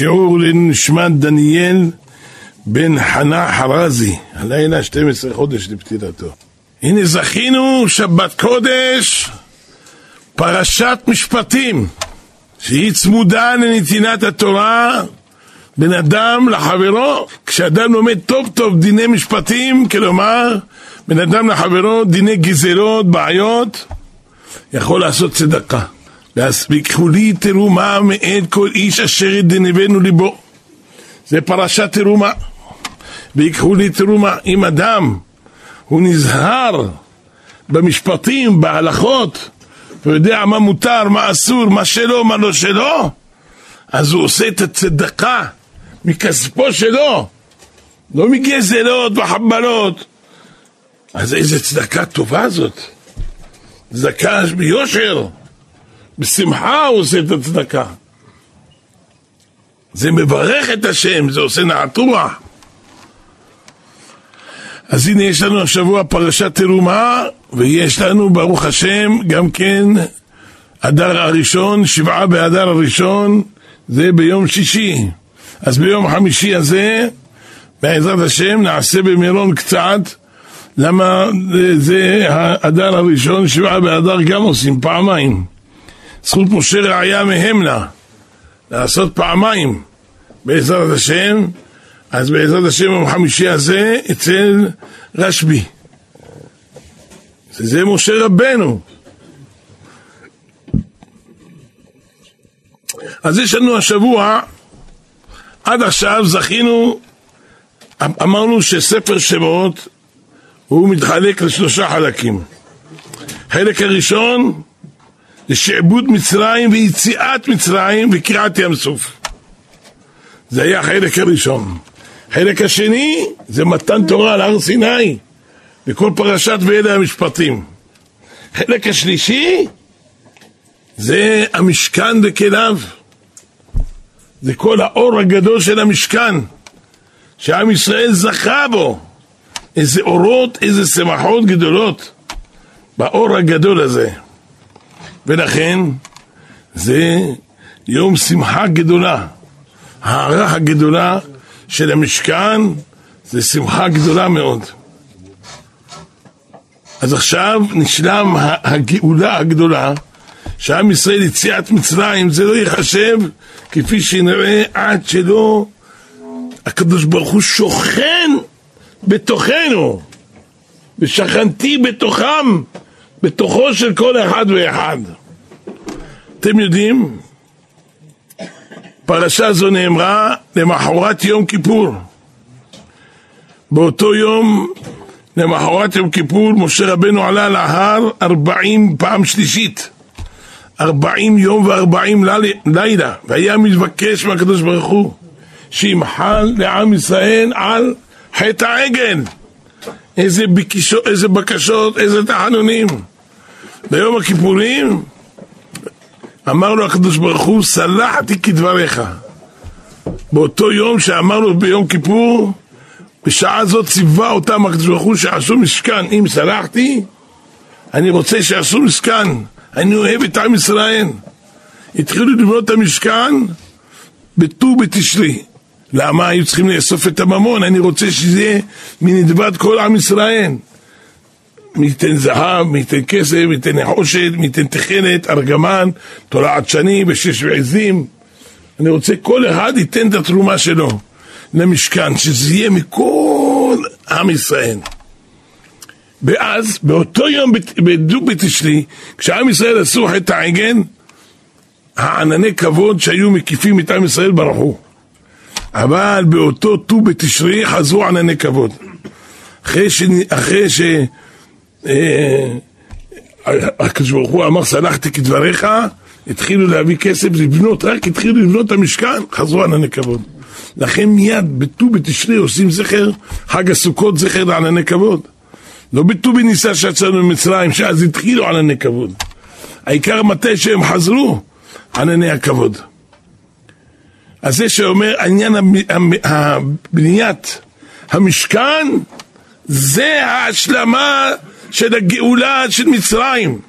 שיעור לנשמת דניאל בן חנה חרזי, הלילה 12 חודש לפטירתו. הנה זכינו שבת קודש, פרשת משפטים, שהיא צמודה לנתינת התורה בין אדם לחברו. כשאדם לומד טוב טוב דיני משפטים, כלומר, בין אדם לחברו, דיני גזרות, בעיות, יכול לעשות צדקה. ויקחו לי תרומה מאת כל איש אשר ידנבנו ליבו. זה פרשת תרומה. ויקחו לי תרומה. אם אדם הוא נזהר במשפטים, בהלכות, הוא יודע מה מותר, מה אסור, מה שלו, מה לא שלו, אז הוא עושה את הצדקה מכספו שלו, לא מגזלות וחבלות. אז איזה צדקה טובה זאת. צדקה ביושר, בשמחה הוא עושה את הצדקה. זה מברך את השם, זה עושה נעת רוח. אז הנה יש לנו השבוע פרשת תרומה, ויש לנו ברוך השם גם כן אדר הראשון, שבעה באדר הראשון, זה ביום שישי. אז ביום חמישי הזה, בעזרת השם, נעשה במירון קצת, למה זה האדר הראשון, שבעה באדר גם עושים פעמיים. זכות משה ראיה מהמנה, לעשות פעמיים, בעזרת השם. אז בעזרת השם יום חמישי הזה אצל רשב"י. זה משה רבנו. אז יש לנו השבוע, עד עכשיו זכינו, אמרנו שספר שמות הוא מתחלק לשלושה חלקים. חלק הראשון זה שעבוד מצרים ויציאת מצרים וקריעת ים סוף. זה היה החלק הראשון. החלק השני זה מתן תורה על הר סיני בכל פרשת ואלה המשפטים. החלק השלישי זה המשכן וכליו. זה כל האור הגדול של המשכן שעם ישראל זכה בו. איזה אורות, איזה שמחות גדולות באור הגדול הזה. ולכן זה יום שמחה גדולה, הערה הגדולה של המשכן זה שמחה גדולה מאוד. אז עכשיו נשלם הגאולה הגדולה שעם ישראל יציאת מצרים זה לא ייחשב כפי שנראה עד שלא הקדוש ברוך הוא שוכן בתוכנו ושכנתי בתוכם בתוכו של כל אחד ואחד אתם יודעים פרשה זו נאמרה למחרת יום כיפור. באותו יום, למחרת יום כיפור, משה רבנו עלה להר ארבעים פעם שלישית. ארבעים יום וארבעים לילה, והיה מתבקש מהקדוש ברוך הוא שימחל לעם ישראל על חטא העגל. איזה, בקשו, איזה בקשות, איזה תחנונים. ביום הכיפורים אמר לו הקדוש ברוך הוא, סלחתי כדבריך. באותו יום שאמרנו ביום כיפור, בשעה זאת ציווה אותם הקדוש ברוך הוא שעשו משכן. אם סלחתי, אני רוצה שיעשו משכן. אני אוהב את עם ישראל. התחילו לבנות את המשכן בט"ו בתשרי. למה היו צריכים לאסוף את הממון? אני רוצה שזה יהיה מנדבת כל עם ישראל. מי ייתן זהב, מי ייתן כסף, מי ייתן נחושת, מי ייתן תכנת, ארגמן, תורה עדשני, בשש ועזים. אני רוצה כל אחד ייתן את התרומה שלו למשכן, שזה יהיה מכל עם ישראל. ואז, באותו יום בדו בתשרי, כשעם ישראל עשו חטא העגן, הענני כבוד שהיו מקיפים את עם ישראל ברחו. אבל באותו ט"ו בתשרי חזרו ענני כבוד. אחרי, ש... אחרי ש... אה, הקדוש ברוך הוא אמר סלחתי כדבריך, התחילו להביא כסף לבנות, רק התחילו לבנות את המשכן, חזרו ענני כבוד. לכן מיד בט"ו בתשרי עושים זכר, חג הסוכות זכר לענני כבוד. לא בט"ו בניסה שיצאנו ממצרים, שאז התחילו ענני כבוד. העיקר מתי שהם חזרו, ענני הכבוד. אז זה שאומר, עניין בניית המשכן, זה ההשלמה של הגאולה של מצרים.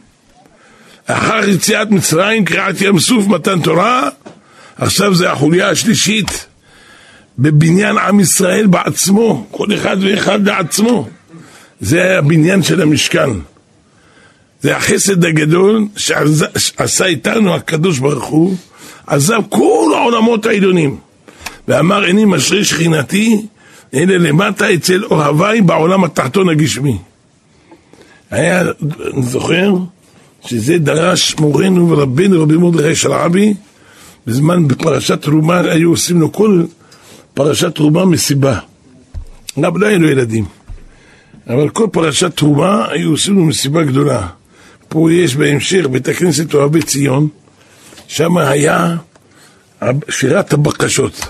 אחר יציאת מצרים, קריעת ים סוף, מתן תורה, עכשיו זה החוליה השלישית בבניין עם ישראל בעצמו, כל אחד ואחד לעצמו. זה הבניין של המשכן. זה החסד הגדול שעשה איתנו הקדוש ברוך הוא, עזב כל העולמות העליונים, ואמר איני משרה שכינתי, אלה למטה אצל אוהביי בעולם התחתון הגשמי. היה, אני זוכר, שזה דרש מורנו ורבנו רבי מרדכי של רבי, בזמן בפרשת תרומה היו עושים לו כל פרשת תרומה מסיבה. גם לא היו לו ילדים. אבל כל פרשת תרומה היו עושים לו מסיבה גדולה. פה יש בהמשך בית הכנסת אוהבי ציון, שם היה שירת הבקשות.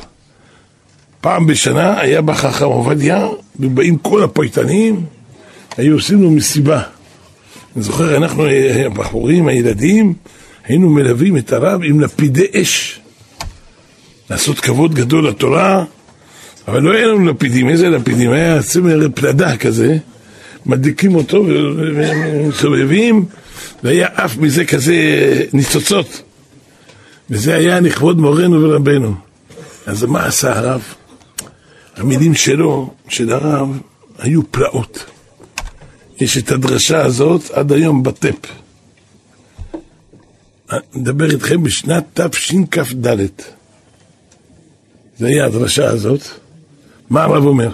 פעם בשנה היה בא חכם עובדיה, ובאים כל הפייטנים, היו עושים לו מסיבה. אני זוכר, אנחנו, הבחורים, הילדים, היינו מלווים את הרב עם לפידי אש. לעשות כבוד גדול לתורה, אבל לא היה לנו לפידים, איזה לפידים? היה צמר פלדה כזה, מדליקים אותו ומסובבים, והיה עף מזה כזה ניצוצות. וזה היה לכבוד מורנו ורבנו. אז מה עשה הרב? המילים שלו, של הרב, היו פלאות. יש את הדרשה הזאת עד היום בטפ. נדבר איתכם בשנת תשכ"ד. זה היה הדרשה הזאת. מה הרב אומר?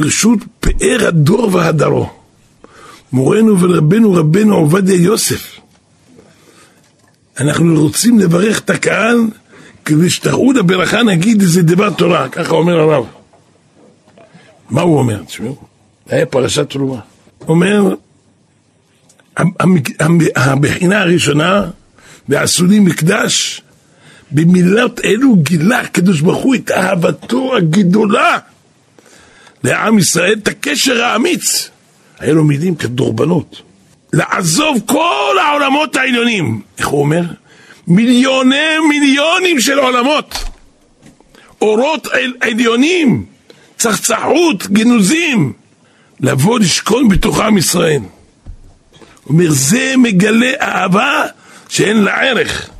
רשות פאר הדור והדרו. מורנו ורבנו רבנו עובדיה יוסף. אנחנו רוצים לברך את הקהל כדי שתראו לברכה נגיד איזה דבר תורה, ככה אומר הרב. מה הוא אומר? תשמעו, זה היה פרשת תרומה. אומר, הבחינה הראשונה, ועשו לי מקדש, במילות אלו גילה הקדוש ברוך הוא את אהבתו הגדולה לעם ישראל, את הקשר האמיץ. היה לו מילים כדורבנות. לעזוב כל העולמות העליונים. איך הוא אומר? מיליוני מיליונים של עולמות. אורות עליונים, צחצחות, גנוזים. לבוא לשכון בתוך עם ישראל. הוא אומר, זה מגלה אהבה שאין לה ערך.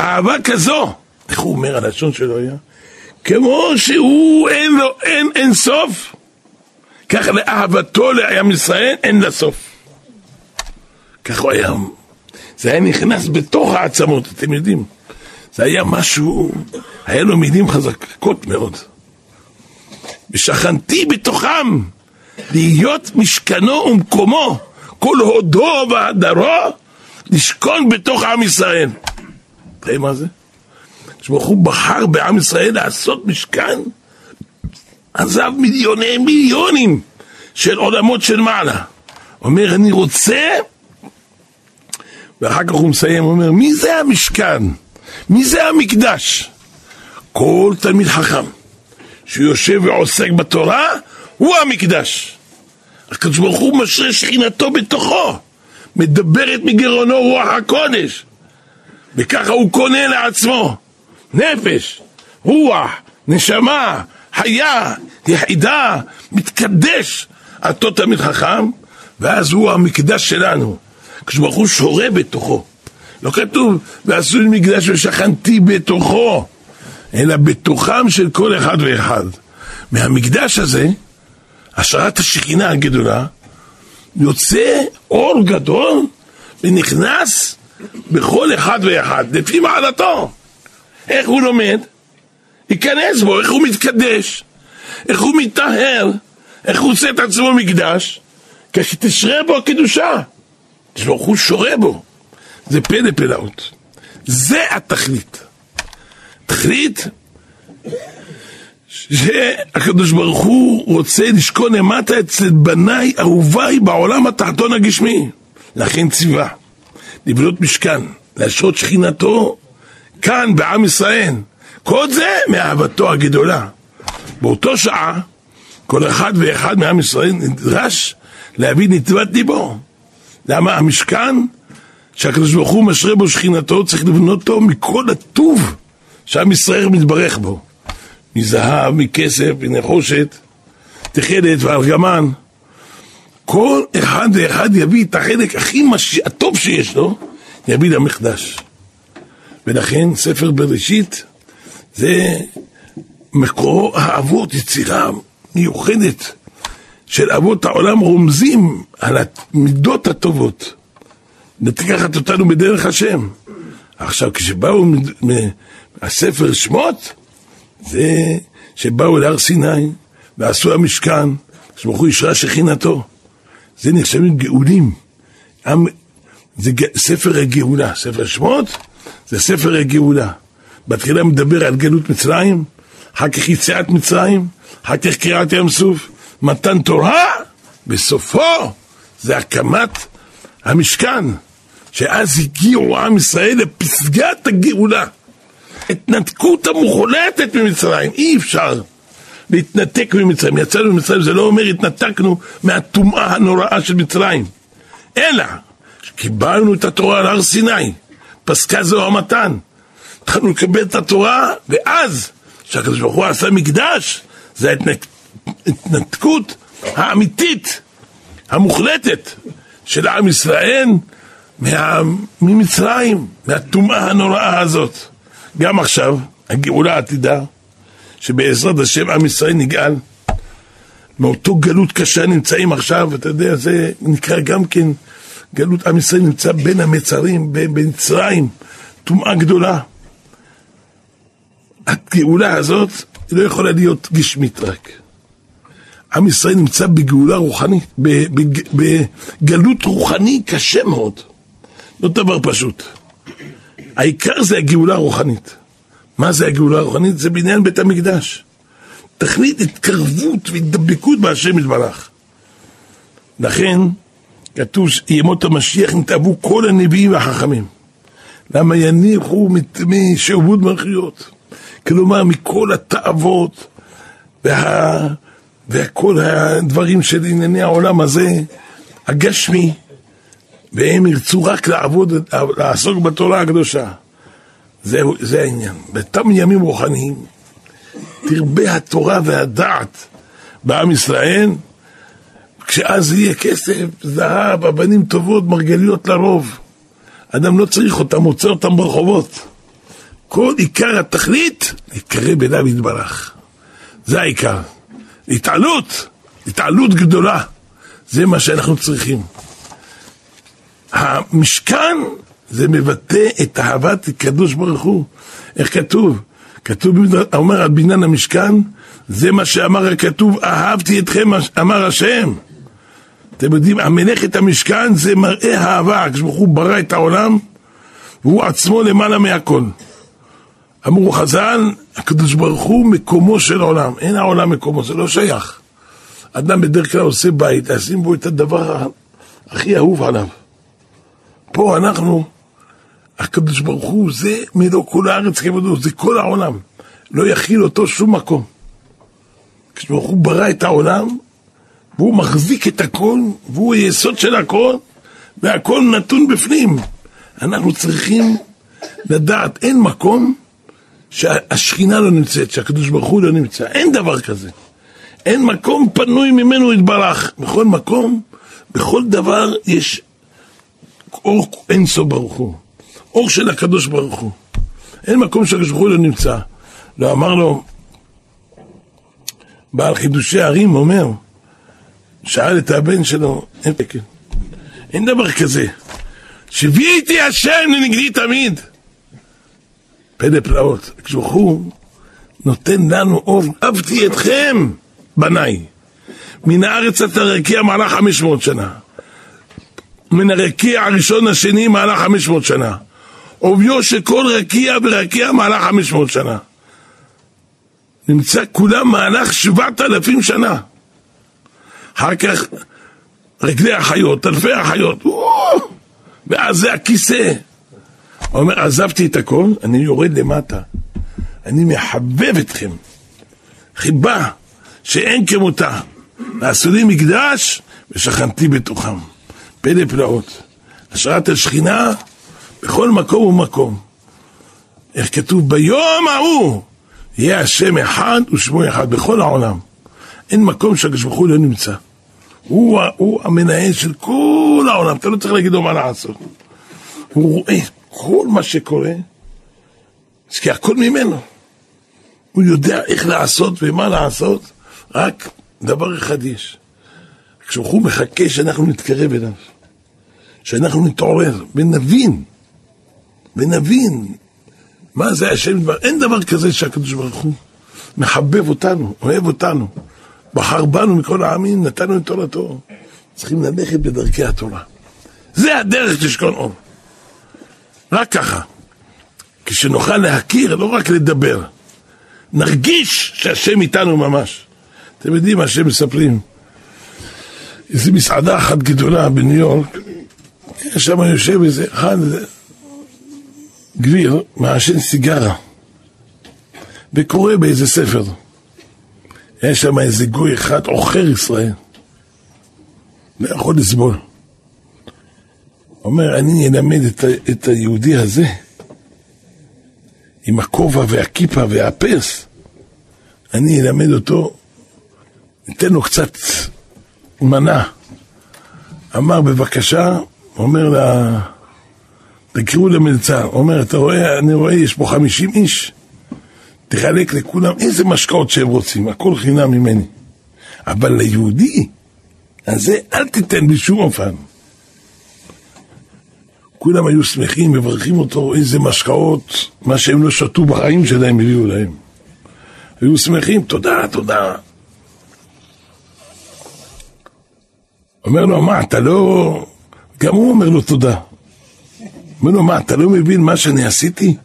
אהבה כזו, איך הוא אומר, הלשון שלו היה? כמו שהוא אין לו, אין, אין סוף, ככה לאהבתו לעם ישראל אין לה סוף. ככה הוא היה, זה היה נכנס בתוך העצמות, אתם יודעים. זה היה משהו, היה לו מילים חזקות מאוד. ושכנתי בתוכם להיות משכנו ומקומו, כל הודו והדרו, לשכון בתוך עם ישראל. תראה מה זה? כשברוך הוא בחר בעם ישראל לעשות משכן, עזב מיליוני מיליונים של עולמות של מעלה. אומר, אני רוצה, ואחר כך הוא מסיים, הוא אומר, מי זה המשכן? מי זה המקדש? כל תלמיד חכם שיושב ועוסק בתורה, הוא המקדש. הקדוש ברוך הוא משרה שכינתו בתוכו, מדברת מגרונו רוח הקודש, וככה הוא קונה לעצמו נפש, רוח, נשמה, חיה, יחידה, מתקדש, אותו תמיד חכם, ואז הוא המקדש שלנו. כשברוך הוא שורה בתוכו. לא כתוב, ועשו לי מקדש ושכנתי בתוכו, אלא בתוכם של כל אחד ואחד. מהמקדש הזה, השראת השכינה הגדולה, יוצא אור גדול ונכנס בכל אחד ואחד, לפי מעלתו. איך הוא לומד? ייכנס בו, איך הוא מתקדש, איך הוא מטהר, איך הוא עושה את עצמו מקדש, כשתשרה בו הקדושה. ברוך הוא שורה בו. זה פלא פלאות. זה התכלית. תכלית שהקדוש ברוך הוא רוצה לשכון למטה אצל בניי אהוביי בעולם התחתון הגשמי. לכן ציווה לבנות משכן, להשרות שכינתו כאן בעם ישראל. כל זה מאהבתו הגדולה. באותו שעה, כל אחד ואחד מעם ישראל נדרש להביא נתיבת ליבו. למה המשכן שהקדוש ברוך הוא משרה בו שכינתו, צריך לבנות אותו מכל הטוב שעם ישראל מתברך בו. מזהב, מכסף, מנחושת, תכלת וארגמן. כל אחד ואחד יביא את החלק הכי מש... הטוב שיש לו, יביא למחדש. ולכן ספר בראשית זה מקורו האבות, יצירה מיוחדת של אבות העולם רומזים על המידות הטובות. ותיקחת אותנו בדרך השם. עכשיו, כשבאו מהספר שמות, זה שבאו להר סיני ועשו המשכן, שברוך הוא שכינתו. זה נחשבים גאולים. זה ספר הגאולה, ספר שמות זה ספר הגאולה. בתחילה מדבר על גלות מצרים, אחר כך יציאת מצרים, אחר כך קריעת ים סוף, מתן תורה, בסופו זה הקמת המשכן, שאז הגיעו עם ישראל לפסגת הגאולה. התנתקות המוחלטת ממצרים, אי אפשר להתנתק ממצרים. יצאנו ממצרים, זה לא אומר התנתקנו מהטומאה הנוראה של מצרים, אלא קיבלנו את התורה על הר סיני, פסקה זו המתן. התחלנו לקבל את התורה, ואז, כשהקדוש ברוך הוא עשה מקדש, זה ההתנתקות האמיתית, המוחלטת, של עם ישראל מה, ממצרים, מהטומאה הנוראה הזאת. גם עכשיו, הגאולה העתידה, שבעזרת השם עם ישראל נגאל, מאותו גלות קשה נמצאים עכשיו, אתה יודע, זה נקרא גם כן, גלות עם ישראל נמצא בין המצרים, במצרים, טומאה גדולה. הגאולה הזאת לא יכולה להיות גשמית רק. עם ישראל נמצא בגאולה רוחנית, בגלות רוחני קשה מאוד. לא דבר פשוט. העיקר זה הגאולה הרוחנית. מה זה הגאולה הרוחנית? זה בעניין בית המקדש. תכלית התקרבות והתדבקות בהשם יתברך. לכן כתוב שימות המשיח נתאבו כל הנביאים והחכמים. למה יניחו משעבוד מלכויות. כלומר, מכל התאוות וה... וכל הדברים של ענייני העולם הזה, הגשמי, והם ירצו רק לעבוד, לעסוק בתורה הקדושה. זה, זה העניין. באותם ימים רוחניים, תרבה התורה והדעת בעם ישראל, כשאז יהיה כסף, זהב, אבנים טובות, מרגליות לרוב. אדם לא צריך אותם, מוצא אותם ברחובות. כל עיקר התכלית, להתקרב אליו יתברך. זה העיקר. התעלות, התעלות גדולה. זה מה שאנחנו צריכים. המשכן זה מבטא את אהבת הקדוש ברוך הוא. איך כתוב? כתוב, אומר על בניין המשכן, זה מה שאמר הכתוב, אהבתי אתכם, אמר השם. אתם יודעים, המלאכת המשכן זה מראה אהבה, כשברוך הוא ברא את העולם, והוא עצמו למעלה מהכל. אמרו חז"ל, הקדוש ברוך הוא מקומו של עולם, אין העולם מקומו, זה לא שייך. אדם בדרך כלל עושה בית, לשים בו את הדבר הכי אהוב עליו. פה אנחנו, הקדוש ברוך הוא זה מלוא כל הארץ כבודו, זה כל העולם. לא יכיל אותו שום מקום. הקדוש ברוך הוא ברא את העולם, והוא מחזיק את הכל, והוא היסוד של הכל, והכל נתון בפנים. אנחנו צריכים לדעת, אין מקום שהשכינה לא נמצאת, שהקדוש ברוך הוא לא נמצא. אין דבר כזה. אין מקום פנוי ממנו יתברך. בכל מקום, בכל דבר יש אור אינסוף ברוך הוא. אור של הקדוש ברוך הוא. אין מקום שהקדוש ברוך הוא לא נמצא. לא אמר לו, בעל חידושי ערים אומר, שאל את הבן שלו, אין. אין דבר כזה. שבי איתי השם לנגדי תמיד. פלא פלאות. כשהוא נותן לנו אור, אהבתי אתכם, בניי. מן הארץ אתה רקיע מעלה חמש מאות שנה. מן הרקיע הראשון השני חמש מאות שנה. עוביו של כל רקיע ורקיע חמש מאות שנה. נמצא כולם מהלך שבעת אלפים שנה. אחר כך רגלי החיות, אלפי החיות, ואז זה הכיסא. הוא אומר, עזבתי את הכל, אני יורד למטה. אני מחבב אתכם. חיבה שאין כמותה. ועשו לי מקדש ושכנתי בתוכם. פלא פלאות. השראת השכינה בכל מקום ומקום. איך כתוב? ביום ההוא יהיה השם אחד ושמו אחד בכל העולם. אין מקום שהקדוש ברוך הוא לא נמצא. הוא, הוא המנהל של כל העולם, אתה לא צריך להגיד לו מה לעשות. הוא רואה כל מה שקורה, כי הכל ממנו. הוא יודע איך לעשות ומה לעשות, רק דבר אחד יש. כשהוא מחכה שאנחנו נתקרב אליו, שאנחנו נתעורר ונבין, ונבין מה זה השם. אין דבר כזה שהקדוש ברוך הוא מחבב אותנו, אוהב אותנו, בחר בנו מכל העמים, נתנו את תורתו. צריכים ללכת בדרכי התורה. זה הדרך לשכון אור. רק ככה. כשנוכל להכיר, לא רק לדבר, נרגיש שהשם איתנו ממש. אתם יודעים מה שהם מספרים? איזו מסעדה אחת גדולה בניו יורק, שם יושב איזה אחד, גביר, מעשן סיגרה, וקורא באיזה ספר. יש שם איזה גוי אחד, עוכר ישראל. לא יכול לסבול. אומר, אני אלמד את, את היהודי הזה עם הכובע והכיפה והפרס, אני אלמד אותו, ניתן לו קצת מנה. אמר, בבקשה, אומר לה, תקראו למלצר, אומר, אתה רואה, אני רואה, יש פה חמישים איש, תחלק לכולם איזה משקאות שהם רוצים, הכל חינם ממני. אבל ליהודי, אז זה אל תיתן בשום אופן. כולם היו שמחים, מברכים אותו, איזה משקאות, מה שהם לא שתו בחיים שלהם הביאו להם. היו שמחים, תודה, תודה. אומר לו, מה, אתה לא... גם הוא אומר לו תודה. אומר לו, מה, אתה לא מבין מה שאני עשיתי?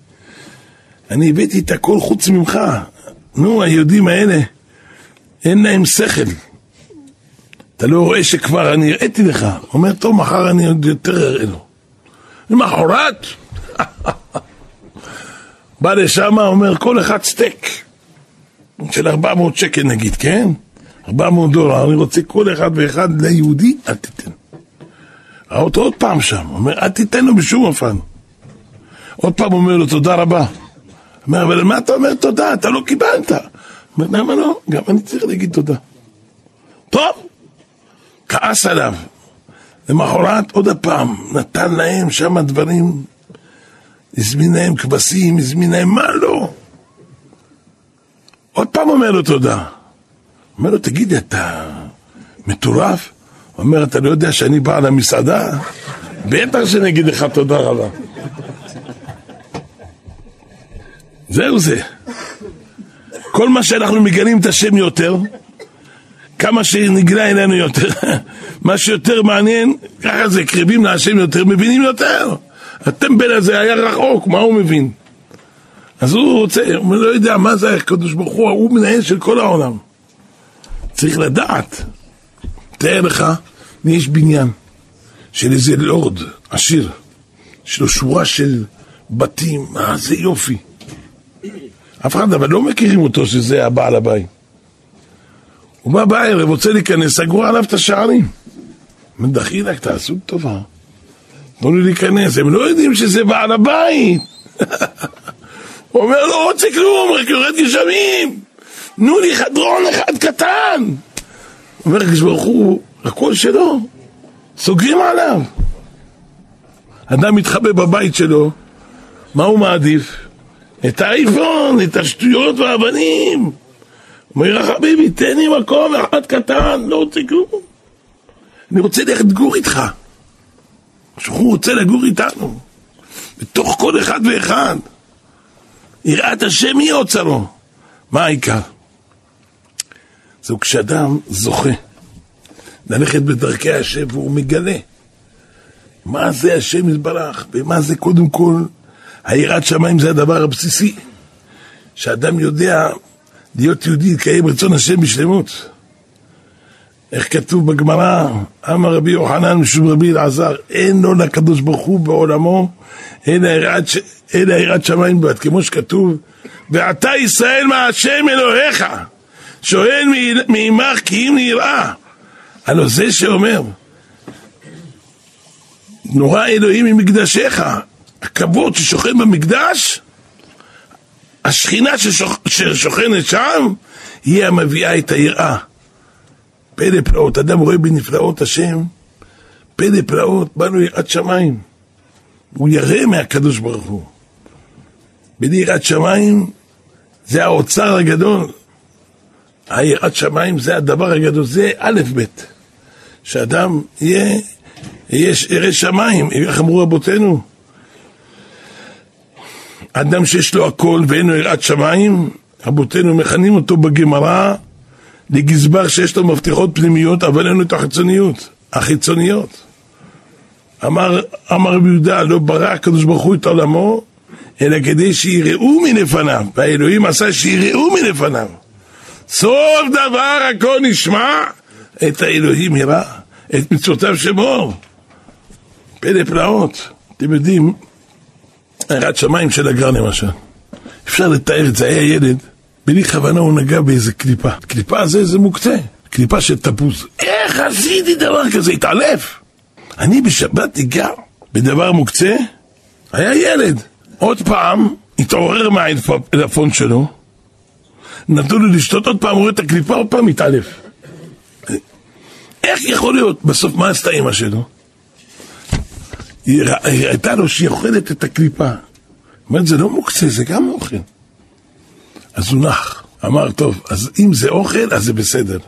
אני הבאתי את הכל חוץ ממך. נו, היהודים האלה, אין להם שכל. אתה לא רואה שכבר אני הראיתי לך? אומר, טוב, מחר אני עוד יותר אראה לו. למחרת, בא לשם, אומר, כל אחד סטייק של 400 שקל נגיד, כן? 400 דולר, אני רוצה כל אחד ואחד ליהודי, אל תיתן. ראה אותו עוד פעם שם, אומר, אל תיתן לו בשום אופן. עוד פעם אומר לו, תודה רבה. אומר, אבל מה אתה אומר תודה? אתה לא קיבלת. אומר, למה לא? גם אני צריך להגיד תודה. טוב, כעס עליו. למחרת עוד הפעם, נתן להם שם דברים, הזמין להם כבשים, הזמין להם מה לא. עוד פעם אומר לו תודה. אומר לו, תגיד, אתה מטורף? הוא אומר, אתה לא יודע שאני בא למסעדה? בטח שאני אגיד לך תודה רבה. זהו זה. כל מה שאנחנו מגלים את השם יותר, כמה שנגלה אלינו יותר, מה שיותר מעניין, ככה זה, קרבים להשם יותר, מבינים יותר. הטמבל הזה היה רחוק, מה הוא מבין? אז הוא רוצה, הוא לא יודע מה זה הקדוש ברוך הוא, הוא מנהל של כל העולם. צריך לדעת. תאר לך, יש בניין של איזה לורד עשיר, יש לו שורה של בתים, מה זה יופי. אף אחד אבל לא מכירים אותו שזה הבעל הבית. הוא בא בערב, רוצה להיכנס, סגרו עליו את השערים. אומר, דחילק, תעשו טובה. תנו לי להיכנס, הם לא יודעים שזה בעל הבית. הוא אומר, לא רוצה כלום, רק יורד גשמים. תנו לי חדרון אחד קטן. אומר הקדוש ברוך הוא, הכל שלו, סוגרים עליו. אדם מתחבא בבית שלו, מה הוא מעדיף? את האייפון, את השטויות והאבנים. אומר לך, חביבי, תן לי מקום אחד קטן, לא רוצה כלום. אני רוצה ללכת לגור איתך. שהוא רוצה לגור איתנו, בתוך כל אחד ואחד. יראת השם היא אוצרו. מה העיקר? זהו כשאדם זוכה ללכת בדרכי השם והוא מגלה מה זה השם יתברך ומה זה קודם כל היראת שמיים זה הדבר הבסיסי שאדם יודע להיות יהודי, לקיים רצון השם בשלמות איך כתוב בגמרא, אמר רבי יוחנן משום רבי אלעזר, אין לו לקדוש ברוך הוא בעולמו, אלא יראת שמיים בלבד, כמו שכתוב, ועתה ישראל מהשם אלוהיך, שואל מעמך כי אם נראה. הלא זה שאומר, נורא אלוהים ממקדשיך, הכבוד ששוכן במקדש, השכינה ששוכנת שם, היא המביאה את היראה. פלא פלאות, אדם רואה בנפלאות השם, פלא פלאות, באנו יראת שמיים. הוא ירא מהקדוש ברוך הוא. בלי יראת שמיים זה האוצר הגדול. היראת שמיים זה הדבר הגדול, זה א' ב'. שאדם יהיה, ירא שמיים, איך אמרו רבותינו? אדם שיש לו הכל ואין לו יראת שמיים, רבותינו מכנים אותו בגמרא לגזבר שיש לו מפתחות פנימיות אבל אין לו את החיצוניות, החיצוניות. אמר, אמר רבי יהודה, לא ברא הקדוש ברוך הוא את עולמו, אלא כדי שיראו מלפניו, והאלוהים עשה שיראו מלפניו. סוף דבר הכל נשמע, את האלוהים ירא, את מצוותיו שמור. פלא פלאות. אתם יודעים, יראת שמיים של הגר למשל. אפשר לתאר את זה, היה ילד, בלי כוונה הוא נגע באיזה קליפה. קליפה זה איזה מוקצה, קליפה של תפוז. איך עשיתי דבר כזה? התעלף. אני בשבת אגע בדבר מוקצה, היה ילד. עוד פעם, התעורר מהעלפון שלו, נתנו לו לשתות עוד פעם, רואה את הקליפה, עוד פעם מתעלף. איך יכול להיות? בסוף מה עשתה אמא שלו? היא ראתה לו שהיא אוכלת את הקליפה. אומרת, זה לא מוקצה, זה גם אוכל. אז הוא נח. אמר, טוב, אז אם זה אוכל, אז זה בסדר.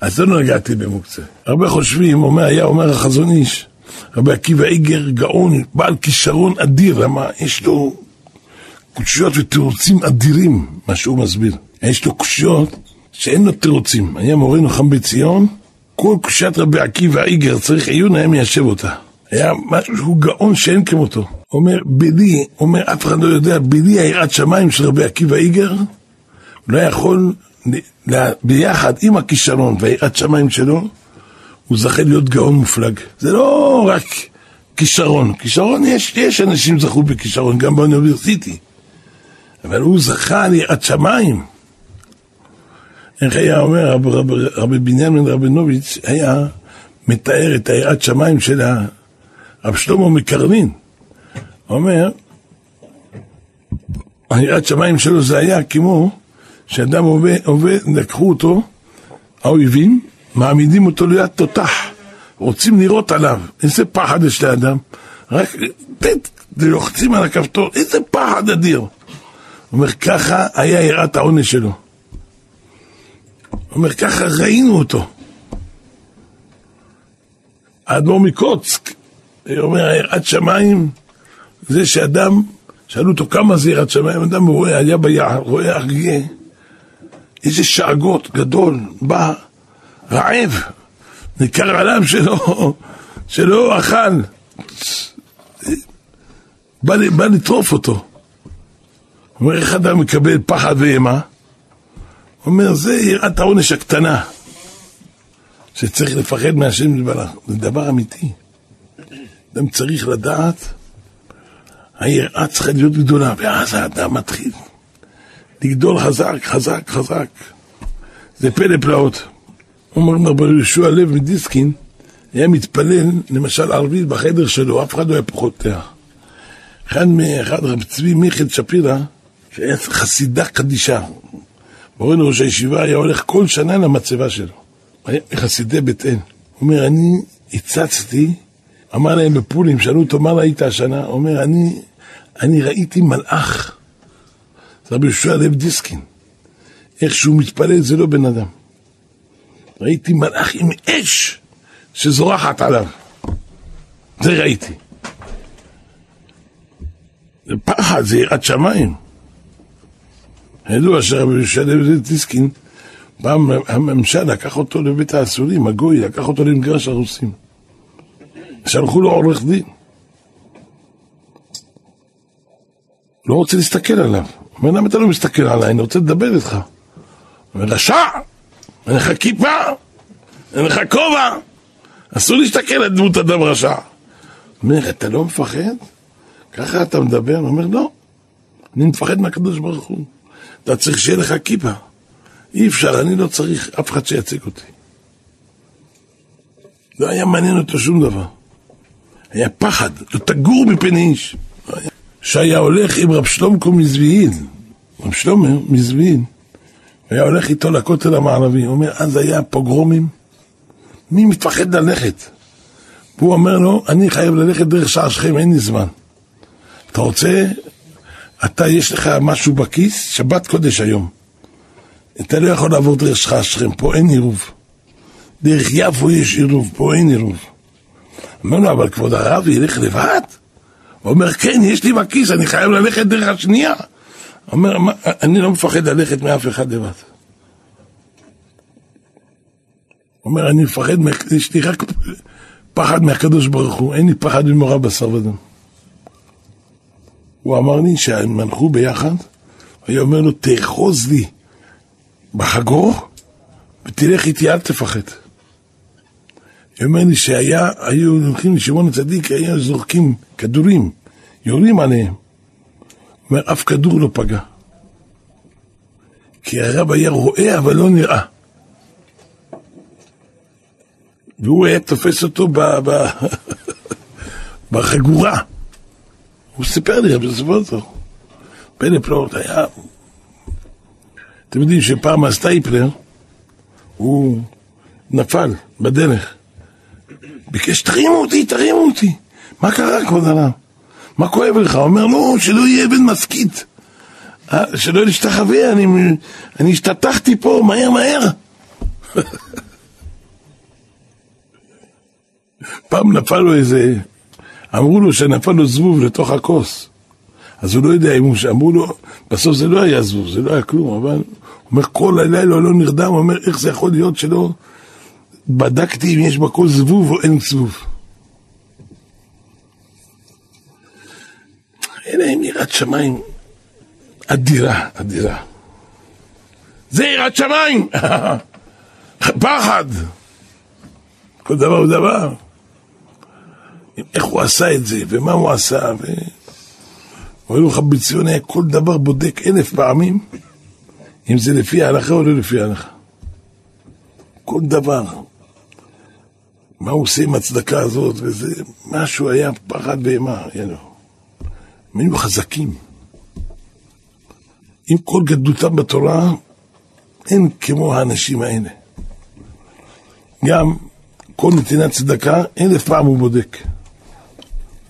אז לא נגעתי במוקצה. הרבה חושבים, אומר, היה אומר החזון איש, רבי עקיבא איגר גאון, בעל כישרון אדיר, למה יש לו קושיות ותירוצים אדירים, מה שהוא מסביר. יש לו קושיות שאין לו תירוצים. היה מורנו חם בציון, כל קושיית רבי עקיבא איגר צריך עיון, היה מיישב אותה. היה משהו שהוא גאון שאין כמותו. אומר, בלי, אומר, אף אחד לא יודע, בלי היראת שמיים של רבי עקיבא איגר, לא יכול, ביחד עם הכישרון והיראת שמיים שלו, הוא זכה להיות גאון מופלג. זה לא רק כישרון, כישרון יש, יש אנשים זכו בכישרון, גם באוניברסיטי. אבל הוא זכה על יראת שמיים. איך היה אומר רבי רב, רב בנימין רבינוביץ', היה מתאר את היראת שמיים של הרב שלמה מקרנין. אומר, היראת שמיים שלו זה היה כמו שאדם עובד, עובד, לקחו אותו, האויבים, מעמידים אותו ליד תותח, רוצים לירות עליו. איזה פחד יש לאדם. רק לוחצים על הכפתור, איזה פחד אדיר. אומר, ככה היה יראת העונש שלו. אומר, ככה ראינו אותו. האדמו"ר מקוצק, הוא אומר, יראת שמיים זה שאדם, שאלו אותו כמה זה יראת שמיים, אדם רואה, היה ביער, רואה אריה, איזה שאגות גדול, בא רעב, ניכר עליו שלא, שלא אכל, בא, בא לטרוף אותו. אומר, איך אדם מקבל פחד ואימה? אומר, זה יראת העונש הקטנה, שצריך לפחד מהשם יתברך, זה דבר אמיתי. אדם צריך לדעת, היראה צריכה להיות גדולה, ואז האדם מתחיל לגדול חזק, חזק, חזק. זה פלא פלאות. אומרים רבי יהושע לב מדיסקין, היה מתפלל, למשל ערבית בחדר שלו, אף אחד לא היה פותח. אחד מאחד, רב צבי מיכאל שפירא, שהיה חסידה קדישה. מורנו ראש הישיבה היה הולך כל שנה למצבה שלו. חסידי בית אל. הוא אומר, אני הצצתי, אמר להם בפולים, שאלו אותו, מה ראית השנה? הוא אומר, אני, אני ראיתי מלאך. זה רבי יהושע לב דיסקין. איך שהוא מתפלל זה לא בן אדם. ראיתי מלאך עם אש שזורחת עליו. זה ראיתי. זה פחד, זה יראת שמיים. ידוע שרבי יהושע לב דיסקין, פעם הממשל לקח אותו לבית האסורים, הגוי, לקח אותו למגרש הרוסים. שלחו לו עורך דין. לא רוצה להסתכל עליו. אומר, למה אתה לא מסתכל עליי? אני רוצה לדבר איתך. אומר, רשע! אין לך כיפה, אין לך כובע, אסור להסתכל על דמות אדם רשע. אומר, אתה לא מפחד? ככה אתה מדבר? אומר, לא, אני מפחד מהקדוש ברוך הוא. אתה צריך שיהיה לך כיפה. אי אפשר, אני לא צריך אף אחד שייצג אותי. לא היה מעניין אותו שום דבר. היה פחד, לא תגור מפני איש. שהיה הולך עם רב שלומקו מזוויעין, רב שלמה מזוויעין, היה הולך איתו לכותל המערבי, הוא אומר, אז היה פוגרומים, מי מפחד ללכת? והוא אומר לו, אני חייב ללכת דרך שער שכם, אין לי זמן. אתה רוצה אתה, יש לך משהו בכיס, שבת קודש היום. אתה לא יכול לעבור דרך שלך שכם, פה אין עירוב. דרך יפו יש עירוב, פה אין עירוב. אומר לו, אבל כבוד הרב ילך לבד? הוא אומר, כן, יש לי בכיס, אני חייב ללכת דרך השנייה. אומר, אני לא מפחד ללכת מאף אחד לבד. אומר, אני מפחד, יש לי רק פחד מהקדוש ברוך הוא, אין לי פחד ממורה בשר ודם. הוא אמר לי שהם הלכו ביחד, היה אומר לו, תאחוז לי בחגור ותלך איתי, אל תפחד. הוא אומר לי שהיה, היו הולכים לשמעון הצדיק, היו זורקים כדורים, יורים עליהם. הוא אומר, אף כדור לא פגע. כי הרב היה רואה אבל לא נראה. והוא היה תופס אותו ב, ב, בחגורה. הוא סיפר לי, אבל סיפר אותו. פלא פלאות היה... אתם יודעים שפעם הסטייפלר, הוא נפל בדרך. ביקש, תרימו אותי, תרימו אותי. מה קרה, כבוד הרב? מה כואב לך? הוא אומר, לא, שלא יהיה אבן מסכית. אה, שלא להשתחווה, אני, אני השתטחתי פה, מהר מהר. פעם נפל לו איזה, אמרו לו שנפל לו זבוב לתוך הכוס. אז הוא לא יודע אם הוא, אמרו לו, בסוף זה לא היה זבוב, זה לא היה כלום, אבל הוא אומר, כל הלילה לא נרדם, הוא אומר, איך זה יכול להיות שלא בדקתי אם יש בכל זבוב או אין זבוב. אלא עם יראת שמיים אדירה, אדירה. זה יראת שמיים! פחד! כל דבר הוא דבר. איך הוא עשה את זה, ומה הוא עשה, ו... אומר לך בציון היה כל דבר בודק אלף פעמים, אם זה לפי ההלכה או לא לפי ההלכה. כל דבר. מה הוא עושה עם הצדקה הזאת, וזה, משהו היה פחד ואימה, הם היו חזקים. עם כל גדלותם בתורה, אין כמו האנשים האלה. גם כל נתינת צדקה, אלף פעם הוא בודק.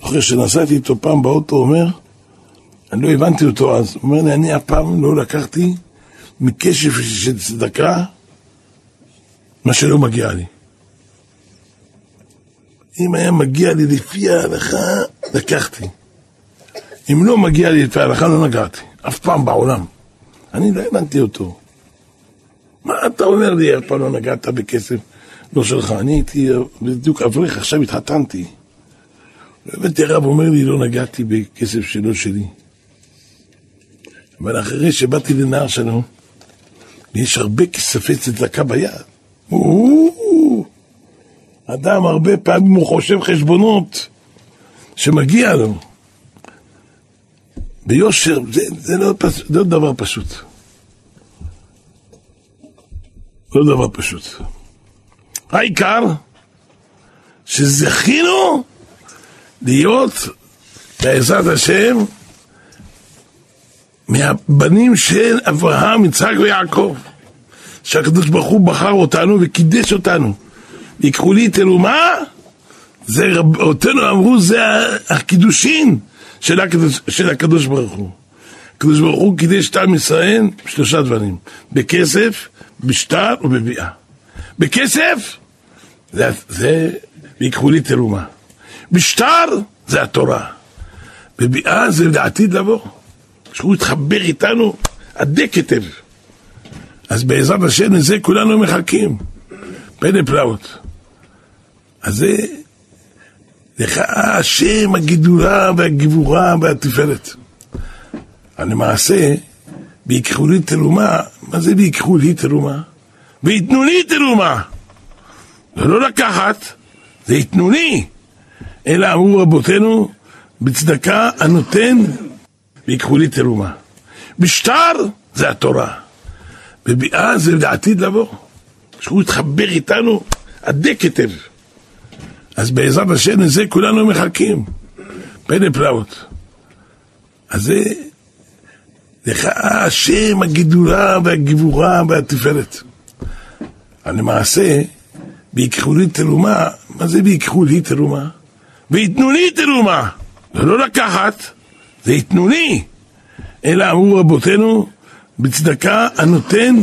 אחרי שנסעתי איתו פעם באוטו, הוא אומר, אני לא הבנתי אותו אז, הוא אומר לי, אני אף פעם לא לקחתי מקשב של צדקה מה שלא מגיע לי. אם היה מגיע לי לפי ההלכה, לקחתי. אם לא מגיע לי לפי ההלכה, לא נגעתי. אף פעם בעולם. אני לא הבנתי אותו. מה אתה אומר לי, אף פעם לא נגעת בכסף לא שלך? אני הייתי בדיוק אברך, עכשיו התחתנתי. לא הבנתי, הרב אומר לי, לא נגעתי בכסף שלא שלי. אבל אחרי שבאתי לנהר שלום, יש הרבה כספי צדקה ביד. אדם הרבה פעמים הוא חושב חשבונות שמגיע לו. ביושר, זה, זה, לא, זה לא דבר פשוט. לא דבר פשוט. העיקר שזכינו להיות בעזרת השם מהבנים של אברהם, יצחק ויעקב. שהקדוש ברוך הוא בחר אותנו וקידש אותנו. ייקחו לי תלומה, זה רבותינו אמרו, זה הקידושין של הקדוש, של הקדוש ברוך הוא. הקדוש ברוך הוא קידש את עם ישראל שלושה דברים, בכסף, בשטר ובביאה. בכסף, זה, זה ויקחו לי תרומה. בשטר, זה התורה. בביאה זה לעתיד לבוא. שהוא יתחבר איתנו עדי כתב. אז בעזרת השם לזה כולנו מחכים. פלא פלאות. אז זה לך השם הגידולה והגבורה והתפארת. למעשה, ויקחו לי תרומה, מה זה ויקחו לי תרומה? ויתנו לי תרומה. זה לא לקחת, זה יתנו לי. אלא אמרו רבותינו, בצדקה הנותן ויקחו לי תרומה. בשטר זה התורה. בביאה זה לעתיד לבוא. שהוא יתחבר איתנו עדי כתב. אז בעזרת השם לזה כולנו מחכים. פלא פלאות. אז זה לך השם הגידולה והגבורה והתפארת. למעשה, ויקחו לי תרומה, מה זה ויקחו לי תרומה? ויתנו לי תרומה. זה לא לקחת, זה יתנו לי. אלא אמרו רבותינו, בצדקה הנותן,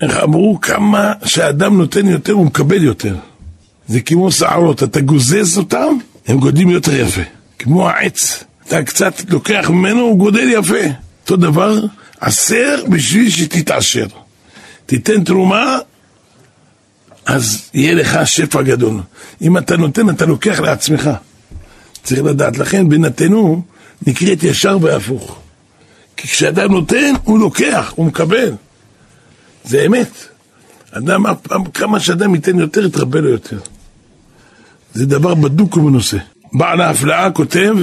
איך אמרו, כמה שהאדם נותן יותר הוא מקבל יותר. זה כמו שערות, אתה גוזז אותם, הם גודלים יותר יפה. כמו העץ, אתה קצת לוקח ממנו, הוא גודל יפה. אותו דבר, עשר בשביל שתתעשר. תיתן תרומה, אז יהיה לך שפע גדול. אם אתה נותן, אתה לוקח לעצמך. צריך לדעת. לכן בינתנו נקראת ישר והפוך. כי כשאדם נותן, הוא לוקח, הוא מקבל. זה אמת. אדם, כמה שאדם ייתן יותר, יתרבה לו יותר. זה דבר בדוק ומנוסה. בעל ההפלאה כותב,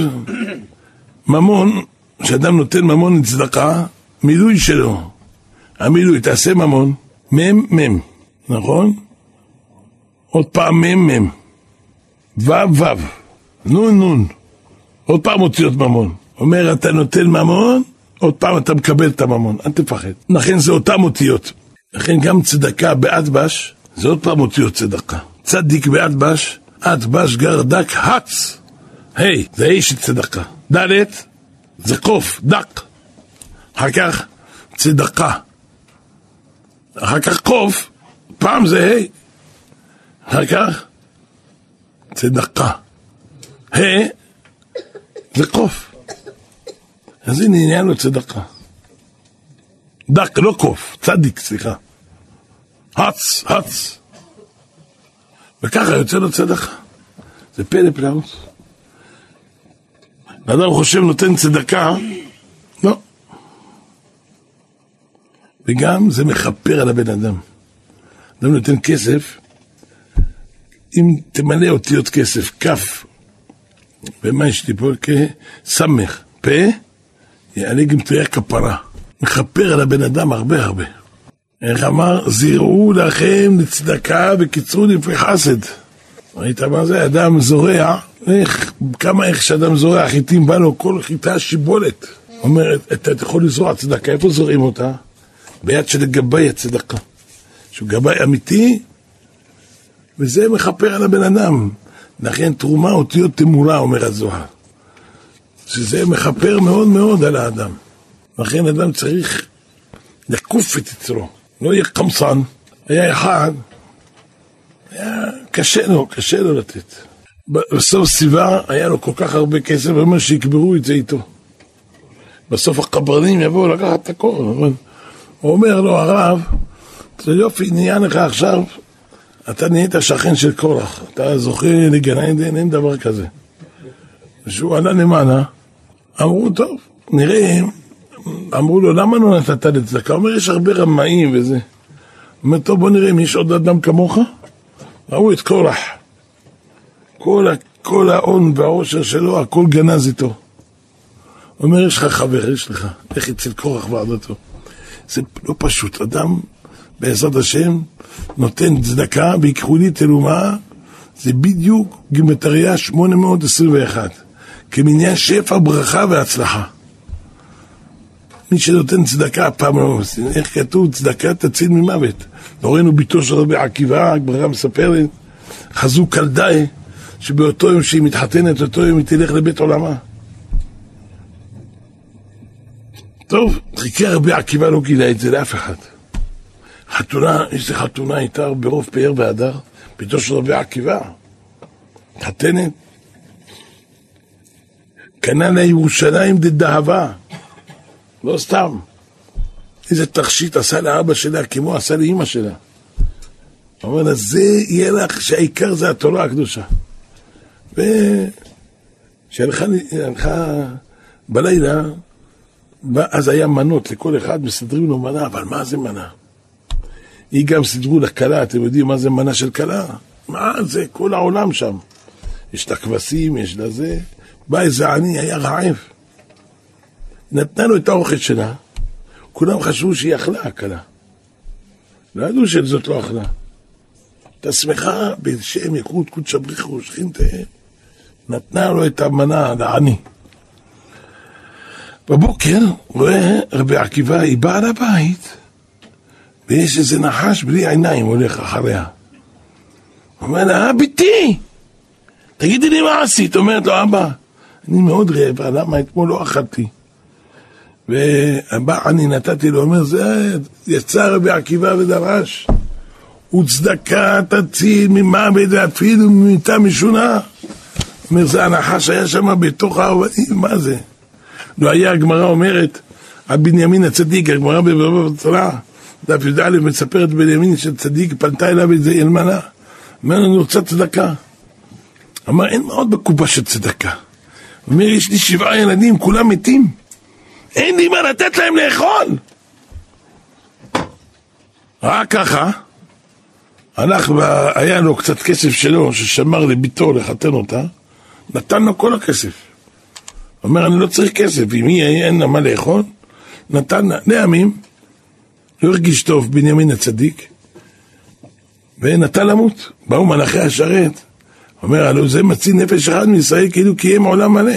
ממון, כשאדם נותן ממון לצדקה, מילוי שלו. המילוי, תעשה ממון, מם מם, נכון? עוד פעם מם מם, וו וו, נון נון, עוד פעם אותיות ממון. אומר, אתה נותן ממון, עוד פעם אתה מקבל את הממון, אל תפחד. לכן זה אותם אותיות. לכן גם צדקה באדבש, זה עוד פעם אותיות צדקה. צדיק באדבש, אדבש גרדק הץ. היי, זה של צדקה. ד' זה קוף, דק. אחר כך צדקה. אחר כך קוף, פעם זה ה'. אחר כך צדקה. ה' זה קוף. אז הנה עניין לו צדקה. דק, לא קוף, צדיק, סליחה. הץ, הץ. וככה יוצא לו צדקה. זה פלא פלאות. אדם חושב נותן צדקה, לא. וגם זה מכפר על הבן אדם. אדם נותן כסף, אם תמלא אותיות כסף, כף, ומה יש לי פה? כסמך, פה, יעלה גם תהיה כפרה. מכפר על הבן אדם הרבה הרבה. איך אמר? זירעו לכם לצדקה וקיצרו לפי חסד. ראית מה זה? אדם זורע, איך, כמה איך שאדם זורע חיטים, בא לו כל חיטה שיבולת. אומרת, אתה יכול לזרוע צדקה, איפה זורעים אותה? ביד של גבאי הצדקה. שהוא גבאי אמיתי, וזה מכפר על הבן אדם. לכן תרומה אותיות תמורה, אומר הזוהר. שזה מכפר מאוד מאוד על האדם. לכן אדם צריך לקוף את יצרו, לא יהיה קמצן. היה אחד, היה קשה לו, קשה לו לתת. בסוף סיבה היה לו כל כך הרבה כסף, הוא אומר שיקברו את זה איתו. בסוף הקברנים יבואו לקחת את הכל, אבל הוא אומר לו, הרב, זה יופי, נהיה לך עכשיו, אתה נהיית שכן של קורח, אתה זוכה לגן עדן, אין דבר כזה. כשהוא עלה למעלה, אמרו, טוב, נראה, אמרו לו, למה לא נתת לצדקה? הוא אומר, יש הרבה רמאים וזה. אומר, טוב, בוא נראה אם יש עוד אדם כמוך. ראו את קורח. כל, כל ההון והעושר שלו, הכל גנז איתו. אומר, יש לך חבר, יש לך, לך אצל קורח ועדתו. זה לא פשוט, אדם, בעזרת השם, נותן צדקה, ויקחו לי תלומה, זה בדיוק גימטריה 821. כמניין שפע, ברכה והצלחה. מי שנותן צדקה, פעם לא איך כתוב, צדקה תציל ממוות. ראינו ביתו של רבי עקיבא, הגמרא מספרת, חזו קלדאי, שבאותו יום שהיא מתחתנת, אותו יום היא תלך לבית עולמה. טוב, חיכה רבי עקיבא לא גילה את זה לאף אחד. חתונה, איזה חתונה הייתה ברוב פאר והדר, ביתו של רבי עקיבא. חתנת, קנה לה ירושלים דדאהבה. לא סתם. איזה תכשיט עשה לאבא שלה כמו עשה לאימא שלה. אומר לה, זה יהיה לך שהעיקר זה התורה הקדושה. וכשהלכה בלילה, אז היה מנות, לכל אחד מסדרים לו מנה, אבל מה זה מנה? היא גם סידרו לכלה, אתם יודעים מה זה מנה של כלה? מה זה? כל העולם שם. יש את הכבשים, יש לה זה. בא איזה עני, היה רעב. נתנה לו את האוכל שלה, כולם חשבו שהיא אכלה הכלה. לא ידעו שזאת לא אכלה. הייתה שמחה בשם יקרות קודש הבריחו, שכינתה, נתנה לו את המנה לעני. בבוקר רואה רבי עקיבא, היא באה לבית, ויש איזה נחש בלי עיניים הולך אחריה. הוא אומר לה, ביתי, תגידי לי מה עשית? אומרת לו, אבא, אני מאוד רעבה, למה אתמול לא אכלתי? ובא אני נתתי לו, אומר, זה יצא רבי עקיבא ודרש, וצדקה תציל ממוות ואפילו ממיתה משונה. אומר, זה הנחש היה שם בתוך האבנים, מה זה? לא היה, הגמרא אומרת, על בנימין הצדיק, הגמרא בבבא בתורה, דף י"א מספרת בנימין שצדיק פנתה אליו איזה אלמנה. אומר, אני רוצה צדקה. אמר, אין מאוד בקופה של צדקה. אומר, יש לי שבעה ילדים, כולם מתים. אין לי מה לתת להם לאכול. רק ככה, הלך, היה לו קצת כסף שלו, ששמר לביתו לחתן אותה, נתן לו כל הכסף. אומר, אני לא צריך כסף, אם היא אין לה מה לאכול, נתן לה, לימים, לא הרגיש טוב בנימין הצדיק, ונתן למות. באו מלאכי השרת, אומר, הלוא זה מציל נפש אחד מישראל כאילו קיים עולם מלא.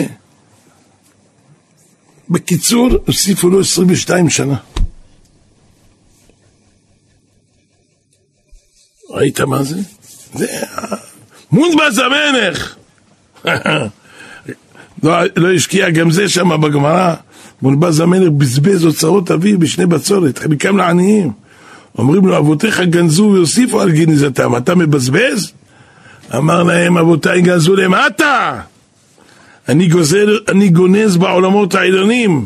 בקיצור, הוסיפו לו 22 שנה. ראית מה זה? זה מונדבז המלך! לא, לא השקיע גם זה שם בגמרא. מונבז המלך בזבז אוצרות אביו בשני בצורת, חלקם לעניים. אומרים לו, אבותיך גנזו והוסיפו על גניזתם, אתה מבזבז? אמר להם, אבותיי גנזו למטה! אני, גוזל, אני גונז בעולמות העליונים.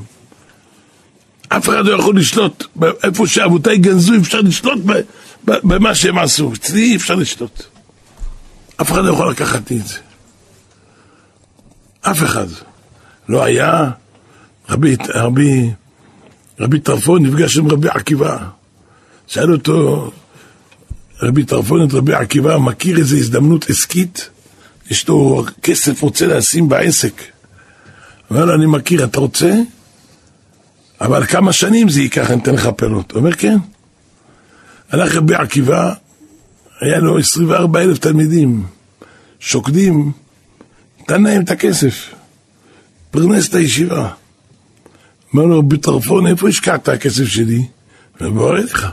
אף אחד לא יכול לשלוט. איפה שאבותיי גנזו, אפשר לשלוט במה שהם עשו. אצלי אי אפשר לשלוט. אף אחד לא יכול לקחת לי את זה. אף אחד. לא היה. רבי, רבי, רבי טרפון נפגש עם רבי עקיבא. שאל אותו רבי טרפון את רבי עקיבא, מכיר איזו הזדמנות עסקית? יש לו כסף, רוצה לשים בעסק. אומר לו, אני מכיר, אתה רוצה? אבל כמה שנים זה ייקח, אני אתן לך פירות. הוא אומר, כן. הלך רבי עקיבא, היה לו 24 אלף תלמידים, שוקדים, נתן להם את הכסף, פרנס את הישיבה. אומר לו, רבי טרפון, איפה השקעת הכסף שלי? הוא אומר, לך.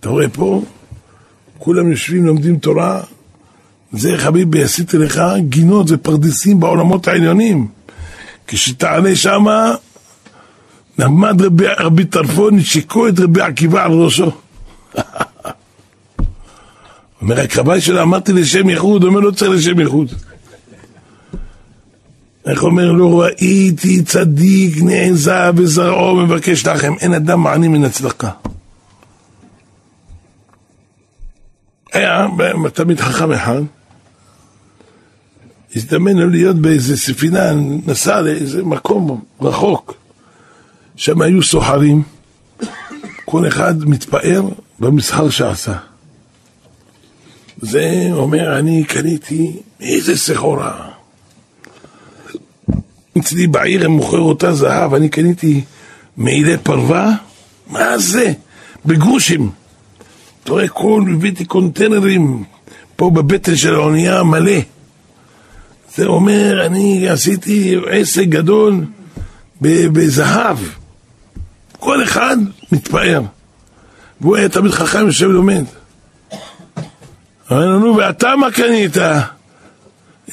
אתה רואה פה, כולם יושבים, לומדים תורה, זה חביבי, עשיתי לך גינות ופרדסים בעולמות העליונים. כשתעלה שמה, נעמד רבי, רבי טרפון, שיקו את רבי עקיבא על ראשו. אומר, חבל שלא אמרתי לשם ייחוד, אומר, לא צריך לשם ייחוד. איך אומר, לא ראיתי צדיק נעזה וזרעו מבקש לכם, אין אדם מעני מן הצדקה. היה תלמיד חכם אחד, הזדמן לו להיות באיזה ספינה, נסע לאיזה מקום רחוק. שם היו סוחרים, כל אחד מתפאר במסחר שעשה. זה אומר, אני קניתי איזה סחורה. אצלי בעיר הם מוכר אותה זהב, אני קניתי מעילי פרווה, מה זה? בגרושים. אתה רואה, כל, הבאתי קונטיינרים פה בבטן של האונייה מלא. זה אומר, אני עשיתי עסק גדול בזהב. כל אחד מתפאר. והוא היה תמיד חכם יושב ולומד. אמר לנו, ואתה מה קנית?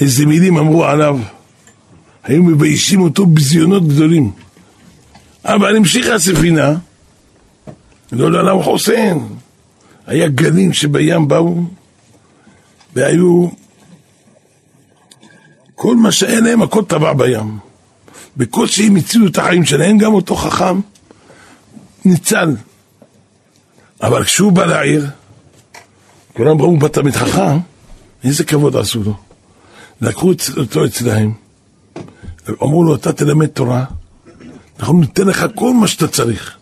איזה מילים אמרו עליו. היו מביישים אותו בזיונות גדולים. אבל המשיכה הספינה, לא לעולם חוסן. היה גלים שבים באו, והיו כל מה שהיה להם, הכל טבע בים. בקושי הם הצילו את החיים שלהם, גם אותו חכם ניצל. אבל כשהוא בא לעיר, כולם ראו בת תלמיד חכם, איזה כבוד עשו לו. לקחו אותו אצלהם, אמרו לו, אתה תלמד תורה, אנחנו ניתן לך כל מה שאתה צריך.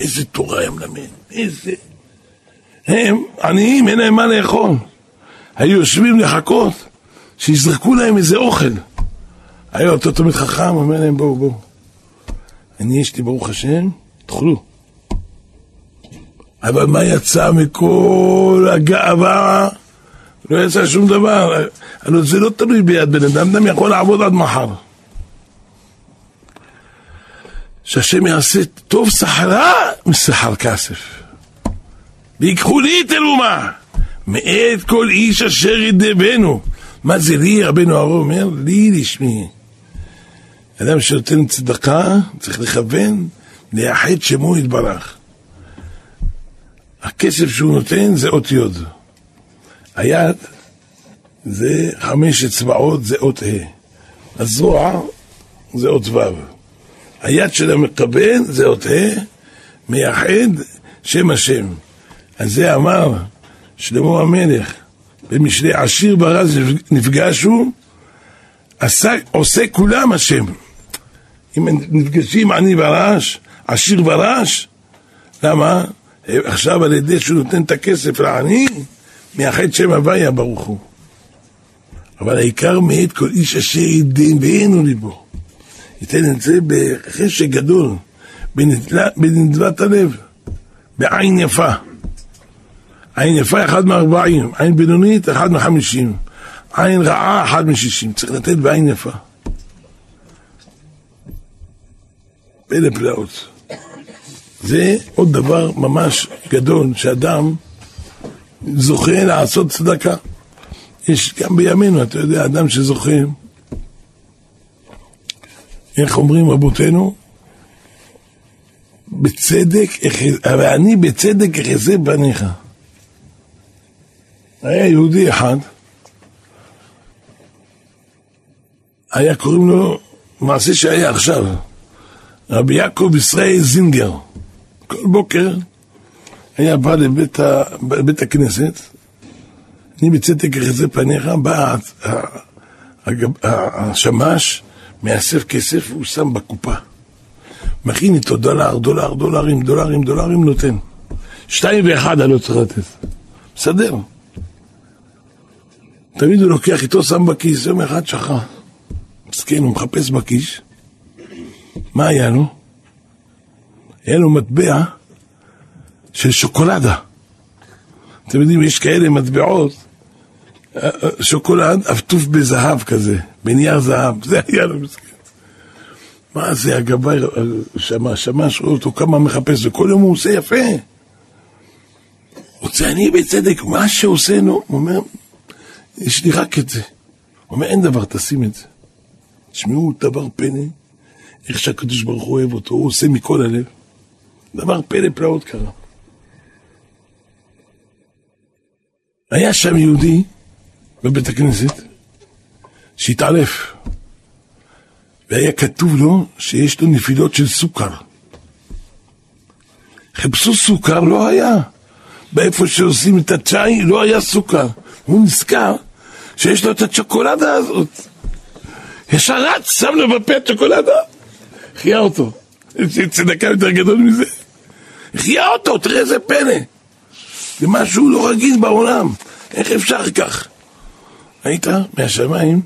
איזה תורה הם מלמד, איזה... הם עניים, אין להם מה לאכול. היו יושבים לחכות שיזרקו להם איזה אוכל. היה אותו תלמיד חכם, אומר להם, בואו, בואו. אני יש לי, ברוך השם, תאכלו. אבל מה יצא מכל הגאווה? לא יצא שום דבר. הלוא זה לא תלוי ביד בן אדם, אדם יכול לעבוד עד מחר. שהשם יעשה טוב סחרה מסחר כסף. ויקחו לי את אלומה, מאת כל איש אשר ידבנו. מה זה לי, רבנו הרוב אומר? לי לשמי. אדם שנותן צדקה, צריך לכוון, לייחד שמו יתברך. הכסף שהוא נותן זה אות יוד. היד זה חמש אצבעות, זה אות ה'. הזרוע זה אות ו'. היד של המקבל זה אות ה', מייחד שם השם. אז זה אמר שלמה המלך במשלי עשיר ברז נפגשו, עשה, עושה כולם השם. אם נפגשים עני ורש, עשיר ורש, למה? עכשיו על ידי שהוא נותן את הכסף לעני, מייחד שם הוויה ברוך הוא. אבל העיקר מאת כל איש אשר ידין ואינו ליבו. ייתן את זה בחשק גדול, בנדבת הלב, בעין יפה. עין יפה אחד מארבעים, עין בינונית אחד מחמישים, עין רעה אחד משישים, צריך לתת בעין יפה. פלא פלאות. זה עוד דבר ממש גדול שאדם זוכה לעשות צדקה. יש גם בימינו, אתה יודע, אדם שזוכה, איך אומרים רבותינו? בצדק, ואני בצדק אחזה בניך. היה יהודי אחד, היה קוראים לו, מעשה שהיה עכשיו, רבי יעקב ישראל זינגר. כל בוקר היה בא לבית, ה... לבית הכנסת, אני בצדק אחרי פניך, בא השמש, מאסף כסף, הוא שם בקופה. מכין איתו דולר, דולר, דולרים, דולרים, דולרים, נותן. שתיים ואחד אני לא צריך לתת. מסדר. תמיד הוא לוקח איתו, שם בכיס, יום אחד שכח. מסכן, הוא מחפש בכיס. מה היה לו? היה לו מטבע של שוקולדה. אתם יודעים, יש כאלה מטבעות, אה, אה, שוקולד עטוף בזהב כזה, בנייר זהב, זה היה לו מסכן. מה זה, הגבאי שמע, שמע, שואל אותו כמה מחפש, וכל יום הוא עושה יפה. רוצה אני בצדק, מה שעושה לו, הוא אומר, יש לי רק את זה. הוא אומר, אין דבר, תשים את זה. תשמעו, דבר פלא, איך שהקדוש ברוך הוא אוהב אותו, הוא עושה מכל הלב. דבר פלא פלאות קרה. היה שם יהודי בבית הכנסת שהתעלף והיה כתוב לו שיש לו נפילות של סוכר. חיפשו סוכר, לא היה. באיפה שעושים את הצ'אי לא היה סוכר. הוא נזכר שיש לו את הצ'וקולדה הזאת. ישר רץ, שם לו בפה צ'וקולדה, החיה אותו. יש צדקה יותר גדול מזה. החיה אותו, תראה איזה פלא. זה משהו לא רגיל בעולם. איך אפשר כך? היית מהשמיים,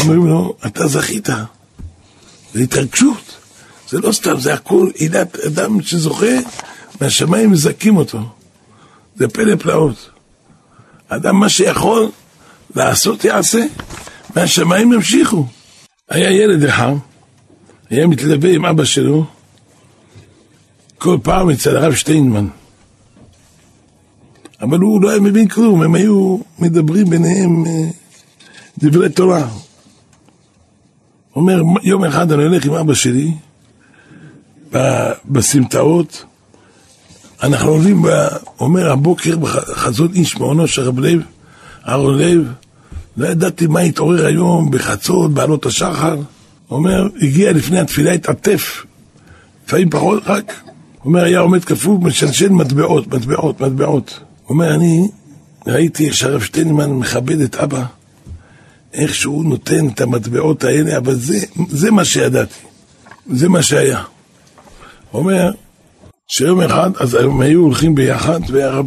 אומרים לו, אתה זכית. זה התרגשות. זה לא סתם, זה הכל עילת אדם שזוכה, מהשמיים מזכים אותו. זה פלא פלאות. אדם מה שיכול לעשות יעשה, מהשמיים ימשיכו. היה ילד אחד, היה מתלווה עם אבא שלו, כל פעם אצל הרב שטיינמן. אבל הוא לא היה מבין כלום, הם היו מדברים ביניהם אה, דברי תורה. אומר, יום אחד אני הולך עם אבא שלי בסמטאות, אנחנו עולים, אומר, הבוקר בחזון איש מעונו של רב לב, אהרון לב, לא ידעתי מה התעורר היום בחצות, בעלות השחר. אומר, הגיע לפני התפילה, התעטף, לפעמים פחות רק. אומר, היה עומד כפוף, משלשל מטבעות, מטבעות, מטבעות. אומר, אני ראיתי איך שהרב שטיינמן מכבד את אבא, איך שהוא נותן את המטבעות האלה, אבל זה, זה מה שידעתי, זה מה שהיה. אומר, שיום אחד, אז הם היו הולכים ביחד, והרב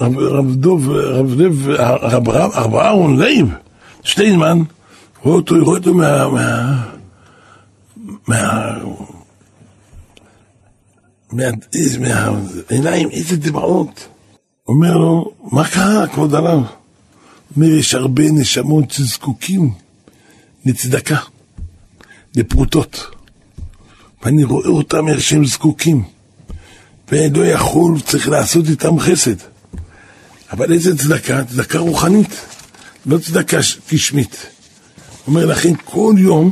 רב, רב, רב דוב, רב רב, רב אהרון לייב, שטיינמן, רואה אותו, רואה אותו מה... מה, מה מהעיניים, איזה דמעות. אומר לו, מה קרה, כבוד הרב? אומר, יש הרבה נשמות שזקוקים לצדקה, לפרוטות. ואני רואה אותם איך שהם זקוקים. ולא יכול, צריך לעשות איתם חסד. אבל איזה צדקה? צדקה רוחנית, לא צדקה גשמית. אומר לכן, כל יום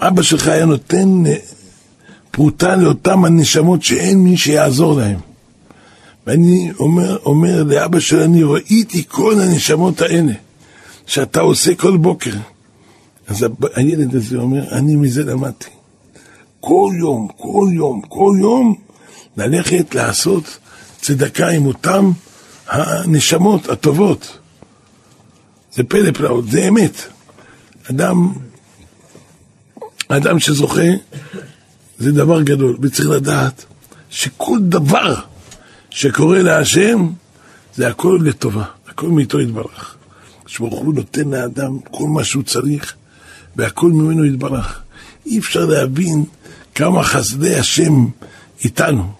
אבא שלך היה נותן אה, פרוטה לאותם הנשמות שאין מי שיעזור להם. ואני אומר, אומר לאבא שלי, אני ראיתי כל הנשמות האלה שאתה עושה כל בוקר. אז הילד הזה אומר, אני מזה למדתי. כל יום, כל יום, כל יום, ללכת לעשות צדקה עם אותם הנשמות הטובות. זה פלא פלאות, זה אמת. אדם, אדם שזוכה, זה דבר גדול, וצריך לדעת שכל דבר שקורה להשם, זה הכל לטובה, הכל מאיתו יתברך. שברוך הוא נותן לאדם כל מה שהוא צריך, והכל ממנו יתברך. אי אפשר להבין כמה חסדי השם איתנו.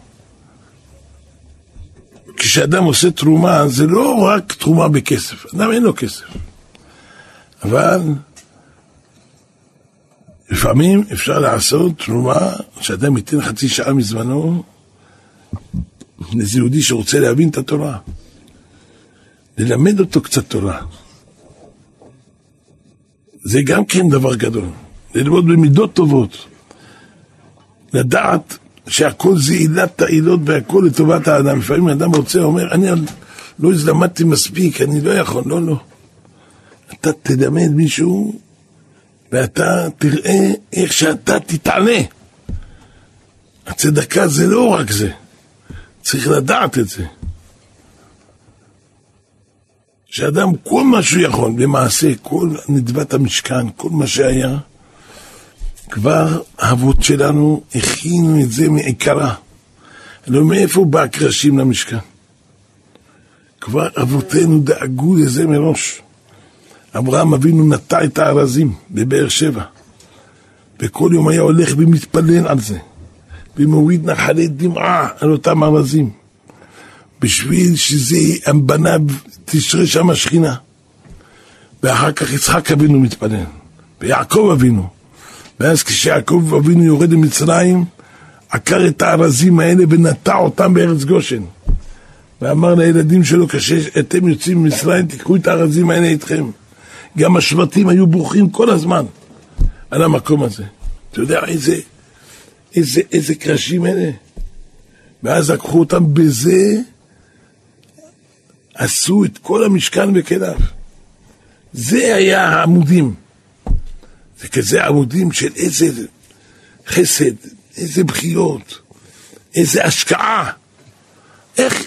כשאדם עושה תרומה, זה לא רק תרומה בכסף, אדם אין לו כסף. אבל לפעמים אפשר לעשות תרומה, שאדם ייתן חצי שעה מזמנו לאיזה יהודי שרוצה להבין את התורה. ללמד אותו קצת תורה. זה גם כן דבר גדול. ללמוד במידות טובות. לדעת שהכל זה עילת העילות והכל לטובת האדם. לפעמים אדם רוצה, אומר, אני לא הזדמדתי מספיק, אני לא יכול, לא, לא. אתה תלמד מישהו ואתה תראה איך שאתה תתענה. הצדקה זה לא רק זה, צריך לדעת את זה. שאדם, כל מה שהוא יכול, למעשה, כל נדבת המשכן, כל מה שהיה, כבר האבות שלנו הכינו את זה מעיקרה. לא מאיפה בא הקרשים למשכן. כבר אבותינו דאגו לזה מראש. אברהם אבינו נטע את הארזים בבאר שבע, וכל יום היה הולך ומתפלל על זה, ומוריד נחלי דמעה על אותם ארזים, בשביל שזה בניו תשרה שם השכינה. ואחר כך יצחק אבינו מתפלל, ויעקב אבינו. ואז כשיעקב אבינו יורד למצרים, עקר את הארזים האלה ונטע אותם בארץ גושן. ואמר לילדים שלו, כשאתם יוצאים ממצרים, תיקחו את הארזים האלה איתכם. גם השבטים היו ברוכים כל הזמן על המקום הזה. אתה יודע איזה, איזה, איזה קרשים אלה? ואז לקחו אותם בזה, עשו את כל המשכן בכליו. זה היה העמודים. זה כזה עמודים של איזה חסד, איזה בחיות, איזה השקעה. איך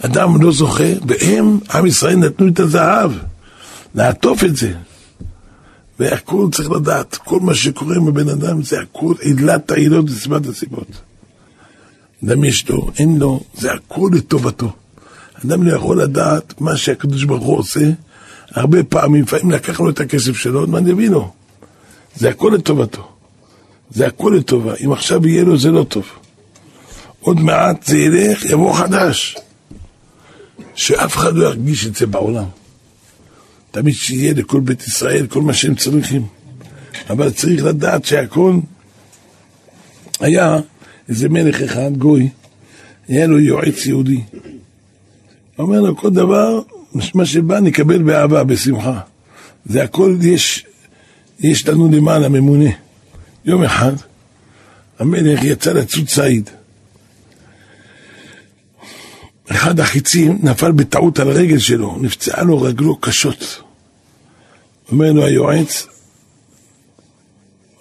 אדם לא זוכה, והם, עם ישראל נתנו את הזהב. לעטוף את זה. והכל צריך לדעת, כל מה שקורה עם הבן אדם זה הכל עילת העילות וסיבת הסיבות. אדם יש לו, אין לו, זה הכל לטובתו. אדם לא יכול לדעת מה שהקדוש ברוך הוא עושה, הרבה פעמים, לפעמים לקח לו את הכסף שלו, עוד מעט יביא. זה הכל לטובתו. זה הכל לטובה. אם עכשיו יהיה לו, זה לא טוב. עוד מעט זה ילך, יבוא חדש. שאף אחד לא ירגיש את זה בעולם. תמיד שיהיה לכל בית ישראל כל מה שהם צריכים. אבל צריך לדעת שהכל היה איזה מלך אחד, גוי, היה לו יועץ יהודי. אומר לו, כל דבר, מה שבא נקבל באהבה, בשמחה. זה הכל יש, יש לנו למעלה ממונה. יום אחד, המלך יצא לצוד סעיד. אחד החיצים נפל בטעות על הרגל שלו, נפצעה לו רגלו קשות. אומר לו היועץ,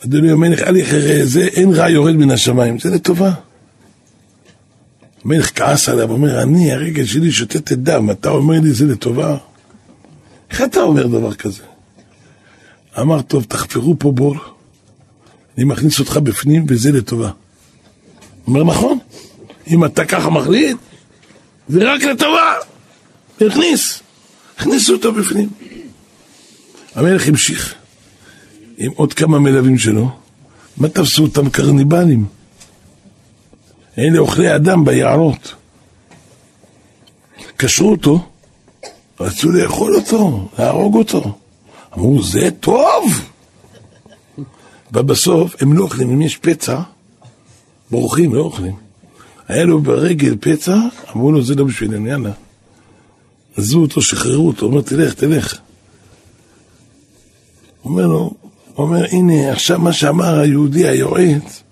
אדוני המלך, אל יחרה זה, אין רע יורד מן השמיים, זה לטובה. המלך כעס עליו, אומר, אני, הרגל שלי שותתת דם, אתה אומר לי זה לטובה? איך אתה אומר דבר כזה? אמר, טוב, תחפרו פה בור, אני מכניס אותך בפנים וזה לטובה. אומר, נכון, אם אתה ככה מחליט, זה רק לטובה. הכניס, הכניסו אותו בפנים. המלך המשיך עם עוד כמה מלווים שלו. מה תפסו אותם קרניבלים? אלה אוכלי אדם ביערות. קשרו אותו, רצו לאכול אותו, להרוג אותו. אמרו, זה טוב! ובסוף הם לא אוכלים, אם יש פצע, בורחים, לא אוכלים. היה לו ברגל פצע, אמרו לו, זה לא בשבילנו, יאללה. עזבו אותו, שחררו אותו, אומר, תלך, תלך. אומר לו, אומר, הנה, עכשיו מה שאמר היהודי היועץ,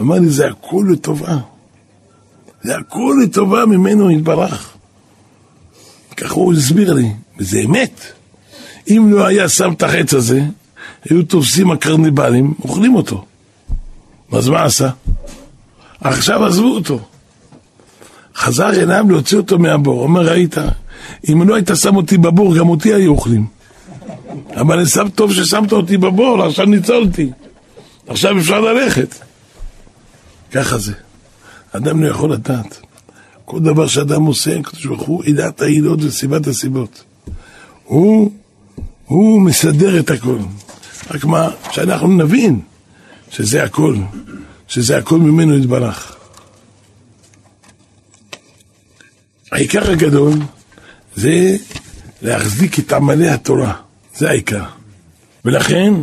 אמר לי, זה הכל לטובה. זה הכל לטובה ממנו יתברך. ככה הוא הסביר לי, וזה אמת. אם לא היה שם את החץ הזה, היו תופסים הקרניבלים, אוכלים אותו. אז מה עשה? עכשיו עזבו אותו. חזר אליו להוציא אותו מהבור. אומר, ראית, אם לא היית שם אותי בבור, גם אותי היו אוכלים. אבל שם טוב ששמת אותי בבור, עכשיו ניצולתי. עכשיו אפשר ללכת. ככה זה. אדם לא יכול לדעת. כל דבר שאדם עושה, הקדוש ברוך הוא ידע העילות וסיבת הסיבות. הוא, הוא מסדר את הכל. רק מה, שאנחנו נבין שזה הכל, שזה הכל ממנו יתברך. העיקר הגדול זה להחזיק את עמלי התורה, זה העיקר. ולכן,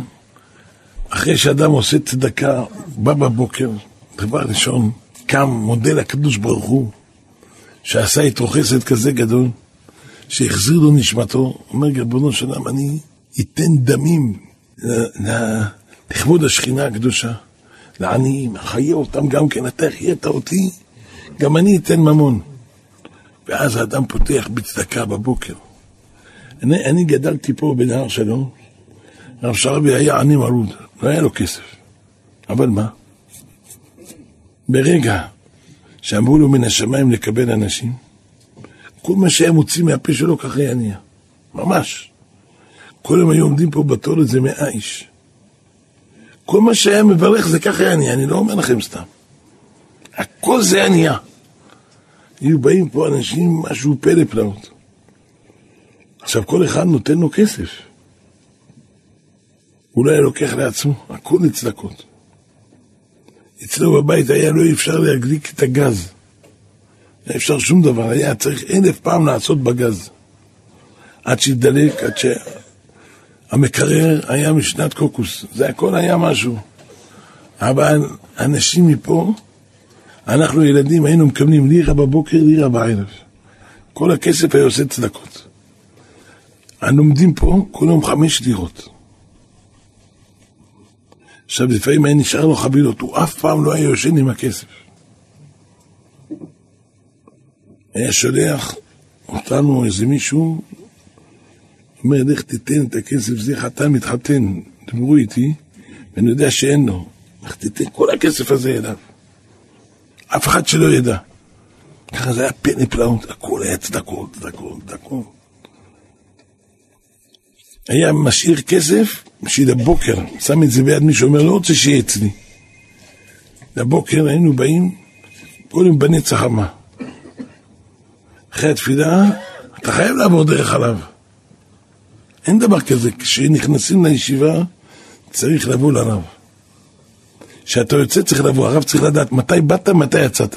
אחרי שאדם עושה צדקה, בא בבוקר, דבר ראשון, קם, מודה לקדוש ברוך הוא, שעשה איתו חסד כזה גדול, שהחזיר לו נשמתו, אומר ריבונו של עולם, אני אתן דמים לכבוד השכינה הקדושה, לעניים, אחיה אותם גם כן, אתה החיית אותי, גם אני אתן ממון. ואז האדם פותח בצדקה בבוקר. אני, אני גדלתי פה בנהר שלום, הרב שרבי היה עני מרוד, לא היה לו כסף. אבל מה? ברגע שאמרו לו מן השמיים לקבל אנשים, כל מה שהיה מוציא מהפה שלו ככה היה נהיה. ממש. כל הם היו עומדים פה בתור איזה מאה איש. כל מה שהיה מברך זה ככה היה נהיה, אני לא אומר לכם סתם. הכל זה היה נהיה. היו באים פה אנשים, משהו פלא פלאות. עכשיו כל אחד נותן לו כסף. היה לוקח לעצמו, הכל לצדקות. אצלו בבית היה לא אפשר להדליק את הגז. לא אפשר שום דבר, היה צריך אלף פעם לעשות בגז. עד שידלק, עד שהמקרר היה משנת קוקוס. זה הכל היה משהו. אבל אנשים מפה, אנחנו ילדים היינו מקבלים לירה בבוקר, לירה בערב. כל הכסף היה עושה צדקות. הלומדים פה, כל יום חמש לירות. עכשיו, לפעמים היה נשאר לו חבילות, הוא אף פעם לא היה יושן עם הכסף. היה שולח אותנו איזה מישהו, אומר, לך תיתן את הכסף, זה חתן מתחתן, דברו איתי, ואני יודע שאין לו. לך תיתן כל הכסף הזה אליו. אף אחד שלא ידע. ככה זה היה פני פלאות, הכל היה צדקות, צדקות, צדקות. היה משאיר כסף בשביל הבוקר, שם את זה ביד מישהו, אומר, לא רוצה שיהיה אצלי. לבוקר היינו באים, קודם בנצח חמה. אחרי התפילה, אתה חייב לעבור דרך עליו. אין דבר כזה, כשנכנסים לישיבה, צריך לבוא לרב. כשאתה יוצא צריך לבוא, הרב צריך לדעת מתי באת, מתי יצאת.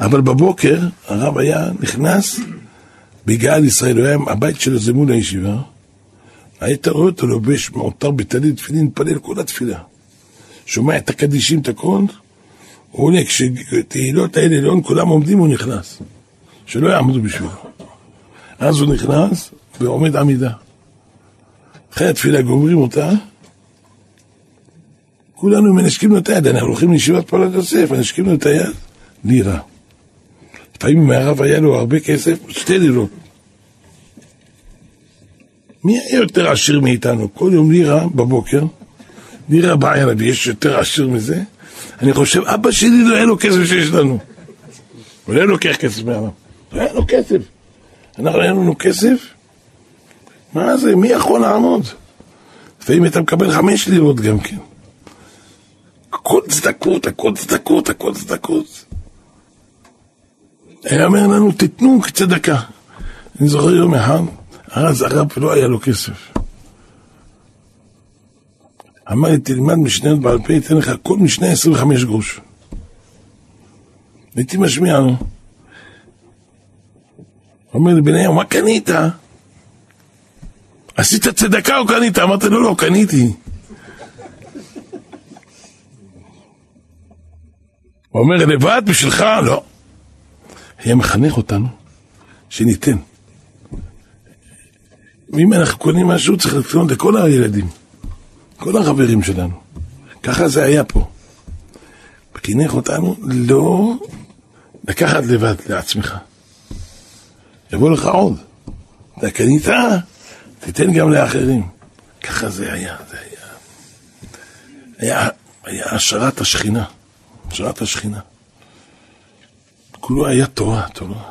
אבל בבוקר הרב היה נכנס בגאל ישראל, היה, הבית שלו זה מול הישיבה, היית רואה אותו לובש מעוטר בטלית תפילין, מתפלל כל התפילה. שומע את הקדישים, את הכל, הוא עולה, כשתהילות האלה כולם עומדים, הוא נכנס. שלא יעמדו בשבילו. אז הוא נכנס ועומד עמידה. אחרי התפילה גומרים אותה, כולנו מנשקים לו את היד, אנחנו הולכים לישיבת פועלת יוסף, מנשקים לו את היד, לירה. לפעמים אם הרב היה לו הרבה כסף, שתי לירות. מי היה יותר עשיר מאיתנו? כל יום לירה בבוקר, לירה בערב, יש יותר עשיר מזה? אני חושב, אבא שלי לא היה לו כסף שיש לנו. הוא לא לוקח כסף מהרב. היה לו כסף. אנחנו היה לנו כסף? מה זה? מי יכול לעמוד? לפעמים אתה מקבל חמש לירות גם כן. הכל צדקות, הכל צדקות, הכל צדקות. היה אומר לנו, תיתנו כצדקה. אני זוכר יום אחד, אז הרב לא היה לו כסף. אמר לי, תלמד משנה בעל פה, ייתן לך כל משנה 25 גרוש. הייתי משמיע לו. אומר לי, בניהו, מה קנית? עשית צדקה או קנית? אמרתי לו, לא, קניתי. הוא אומר, לבד בשבילך? לא. היה מחנך אותנו שניתן. ואם אנחנו קונים משהו, צריך לקנות לכל הילדים. כל החברים שלנו. ככה זה היה פה. וחינך אותנו לא לקחת לבד לעצמך. יבוא לך עוד. אתה קנית, תיתן גם לאחרים. ככה זה היה, זה היה. היה, היה השערת השכינה, השערת השכינה. כולו היה תורה, תורה.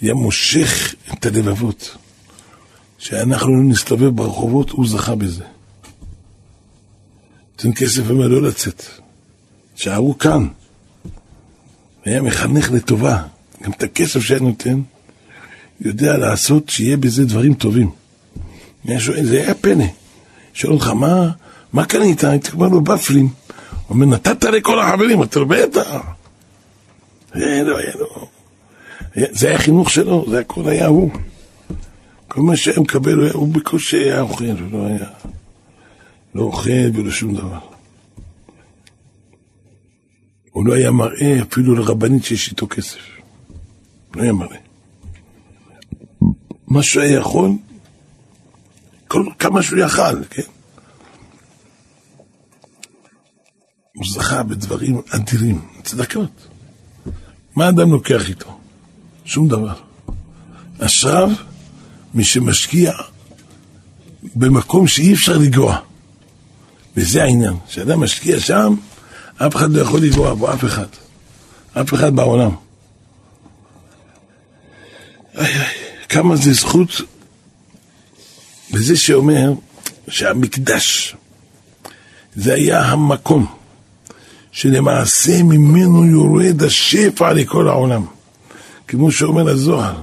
היה מושך את הלבבות. שאנחנו נסתובב ברחובות, הוא זכה בזה. נותן כסף אומר לא לצאת. שערו כאן. היה מחנך לטובה. גם את הכסף שהיה נותן, יודע לעשות שיהיה בזה דברים טובים. שואל, זה היה פנא. שואל אותך, מה, מה קנית? הייתי אומר לו, בפלים. הוא אומר, נתת לכל החברים, אתה בטח. היה לו, היה לו. זה היה חינוך שלו, זה הכל היה הוא. כל מה שהיה מקבל, הוא בקושי היה אוכל, הוא לא היה... לא אוכל ולא שום דבר. הוא לא היה מראה אפילו לרבנית שיש איתו כסף. לא היה מראה. מה שהוא היה יכול, כל, כמה שהוא יכל, כן? הוא זכה בדברים אדירים, צדקות. מה אדם לוקח איתו? שום דבר. אשריו מי שמשקיע במקום שאי אפשר לגרוע. וזה העניין, כשאדם משקיע שם, אף אחד לא יכול לגרוע בו, אף אחד. אף אחד בעולם. איי, איי, כמה זה זכות בזה שאומר שהמקדש זה היה המקום שלמעשה ממנו יורד השפע לכל העולם. כמו שאומר הזוהר,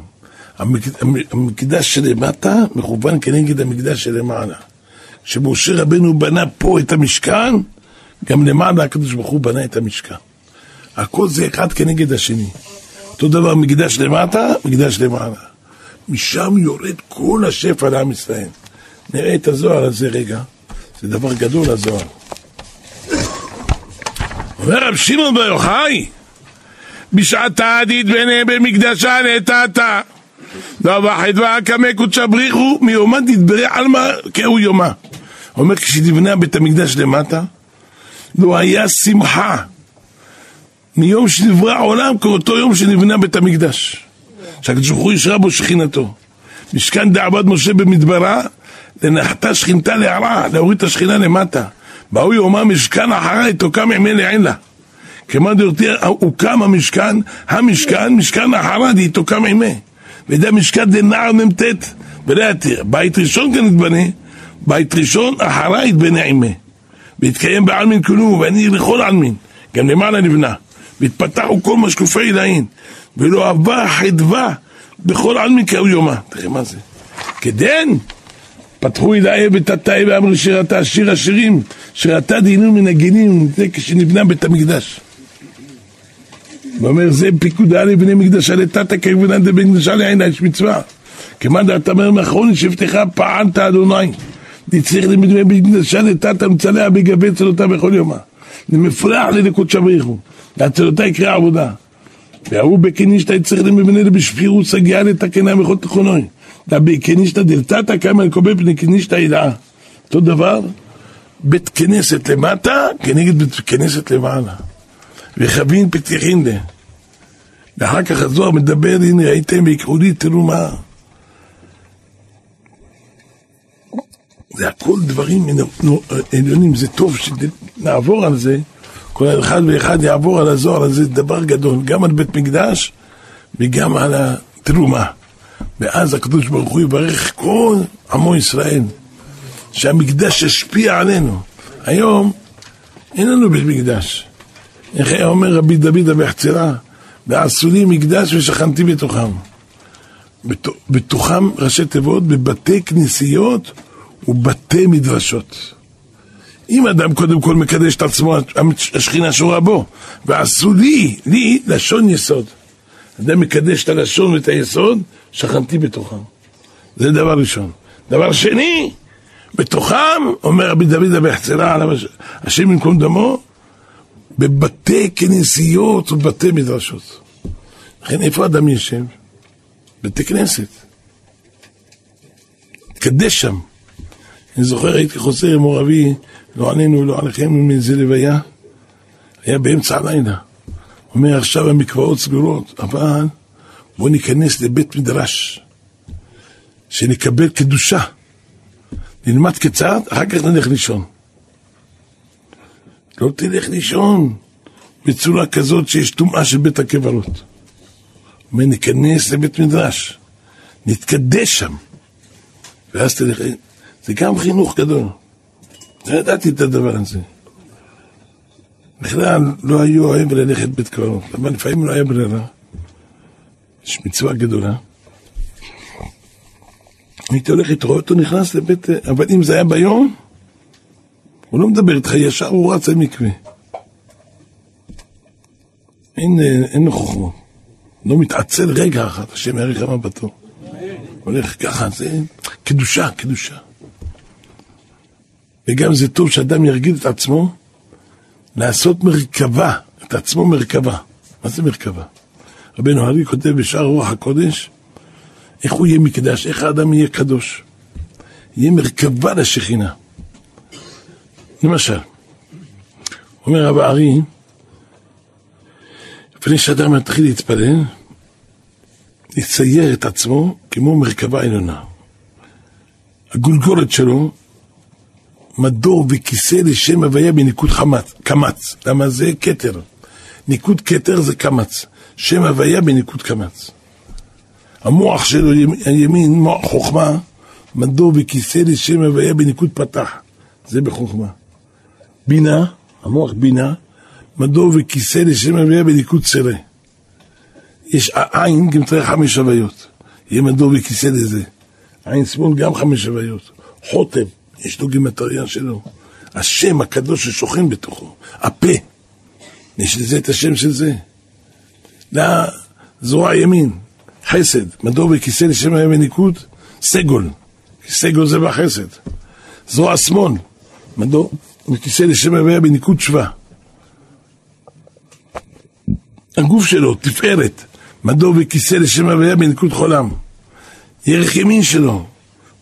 המקדש שלמטה מכוון כנגד המקדש שלמעלה. כשמשה רבנו בנה פה את המשכן, גם למעלה הקדוש ברוך הוא בנה את המשכן. הכל זה אחד כנגד השני. אותו דבר מקדש למטה, מקדש למעלה. משם יורד כל השפע לעם ישראל. נראה את הזוהר הזה רגע, זה דבר גדול הזוהר. אומר רב שמעון בר יוחאי, בשעתה תתבנה במקדשה נתתה. לא בחדווה קמא קודשא בריחו מיומה תתברא עלמא כהו יומה. אומר כשנבנה בית המקדש למטה, לא היה שמחה מיום שנברא העולם כאותו יום שנבנה בית המקדש. שהקדוש ברוך הוא ישרה בו שכינתו. משכן דעבד משה במדברה, לנחתה שכינתה להרע, להוריד את השכינה למטה. בהוא יאמר משכן אחריי תוקם ימי לעין לה. כמו דורתי, הוקם המשכן, המשכן, משכן אחריי תוקם ימי. וזה משכן דנער מ"ט, ולא יתיר. בית ראשון כאן יתבנה, בית ראשון אחריי יתבנה עימי. והתקיים בעלמין כולו, ואני לכל עלמין, גם למעלה נבנה. והתפתחו כל משקופי לעין, ולא עבר חדווה בכל עלמין כאו יומה. תראה מה זה. כדן פתחו ידעי ותתאי ואמר שירתה שיר השירים, שירתה דהינו מנגינים, זה כשנבנה בית המקדש. ואומר זה פיקוד על בני מקדשה כבנן דבן מקדשה לעין יש מצווה. כמאן דעת אומר מאחרון שבתך פעלת אדוני. תצריך למדמי מקדשה לטאטה מצלע בגבי צלותה בכל יומה. זה מפרח לי להצלותה יקרה עבודה. וההוא בקנישתא יצריך למבנה לבשפירות סגיעה לתקנה מכל תכונוי. בקנישתא דלתתא כמה לקובל פני קנישתא ידעה. אותו דבר, בית כנסת למטה כנגד בית כנסת למעלה. וחבין פתיחין לה. ואחר כך הזוהר מדבר, הנה ראיתם ויקראו לי, תראו מה. זה הכל דברים עליונים, זה טוב שנעבור על זה, כל אחד ואחד יעבור על הזוהר הזה, זה דבר גדול, גם על בית מקדש וגם על התרומה. ואז הקדוש ברוך הוא יברך כל עמו ישראל, שהמקדש ישפיע עלינו. היום אין לנו בית מקדש. איך היה אומר רבי דוד אבחצירא? ועשו לי מקדש ושכנתי בתוכם. בתוכם ראשי תיבות בבתי כנסיות ובתי מדרשות. אם אדם קודם כל מקדש את עצמו, השכינה שורה בו, ועשו לי, לי, לשון יסוד. אדם מקדש את הלשון ואת היסוד, שכנתי בתוכם. זה דבר ראשון. דבר שני, בתוכם, אומר רבי דוד אבחצירא, השם במקום דמו, בבתי כנסיות ובתי מדרשות. לכן איפה אדם יושב? בתי כנסת. תקדש שם. אני זוכר, הייתי חוזר עם מור אבי, לא עלינו ולא עליכם, מאיזה לוויה, היה באמצע הלילה. אומר, עכשיו המקוואות סגורות, אבל בואו ניכנס לבית מדרש, שנקבל קדושה. נלמד כיצד, אחר כך נלך לישון. לא תלך לישון בצורה כזאת שיש טומאה של בית הקברות. אומר, ניכנס לבית מדרש, נתקדש שם, ואז תלך... זה גם חינוך גדול. לא ידעתי את הדבר הזה. בכלל לא היו אוהב ללכת בית קברות, אבל לפעמים לא היה ברירה. יש מצווה גדולה. הייתי הולך איתו, רואה אותו נכנס לבית... אבל אם זה היה ביום, הוא לא מדבר איתך ישר, הוא רץ למקווה. אין, אין לו חוכמות. לא מתעצל רגע אחד, השם יאריך ימיו בתור. הולך ככה, זה קדושה, קדושה. וגם זה טוב שאדם ירגיל את עצמו לעשות מרכבה, את עצמו מרכבה. מה זה מרכבה? רבנו הרי כותב בשער רוח הקודש, איך הוא יהיה מקדש, איך האדם יהיה קדוש. יהיה מרכבה לשכינה. למשל, אומר רב ארי, לפני שאדם מתחיל להתפלל, לצייר את עצמו כמו מרכבה עליונה. הגולגולת שלו, מדור וכיסא לשם הוויה בניקוד חמץ, קמץ. למה זה כתר? ניקוד כתר זה קמץ. שם הוויה בניקוד קמץ. המוח שלו, הימין, חוכמה, מדור וכיסא לשם הוויה בניקוד פתח. זה בחוכמה. בינה, המוח בינה, מדור וכיסא לשם הוויה בניקוד צרה. יש עין, גם צריך חמש הוויות. יהיה מדור וכיסא לזה. עין שמאל גם חמש הוויות. חוטב, יש לו גימטריה שלו. השם הקדוש ששוכן בתוכו. הפה, יש לזה את השם של זה. לזרוע ימין, חסד, מדור וכיסא לשם הוויה בניקוד, סגול. סגול זה בחסד. זרוע שמאל, מדור וכיסא לשם הוויה בניקוד שווה. הגוף שלו, תפארת, מדור וכיסא לשם הוויה בניקוד חולם. ירך ימין שלו,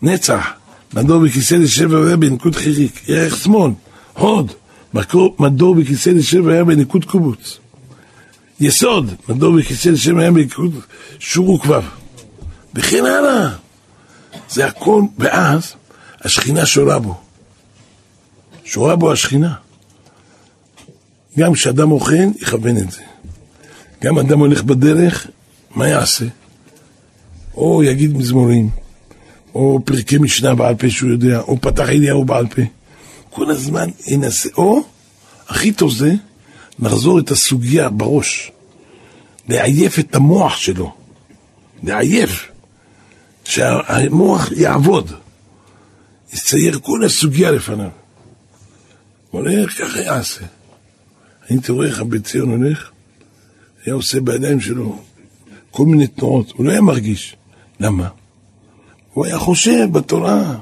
נצח, מדור וכיסא לשם הוויה בניקוד חיריק. ירך שמאל, הוד, מדור וכיסא לשם הוויה בניקוד קובוץ. יסוד, מדור וכיסא לשם הוויה בניקוד שור וכבב. וכן הלאה. זה הכל, ואז השכינה שורה בו. שורה בו השכינה. גם כשאדם אוכל, יכוון את זה. גם אדם הולך בדרך, מה יעשה? או יגיד מזמורים, או פרקי משנה בעל פה שהוא יודע, או פתח אליהו בעל פה. כל הזמן ינסה, או, הכי טוב זה, לחזור את הסוגיה בראש. לעייף את המוח שלו. לעייף. שהמוח יעבוד. יצייר כל הסוגיה לפניו. הולך, ככה יעשה. הייתי רואה איך הבית ציון הולך, היה עושה בידיים שלו כל מיני תנועות, הוא לא היה מרגיש. למה? הוא היה חושב בתורה.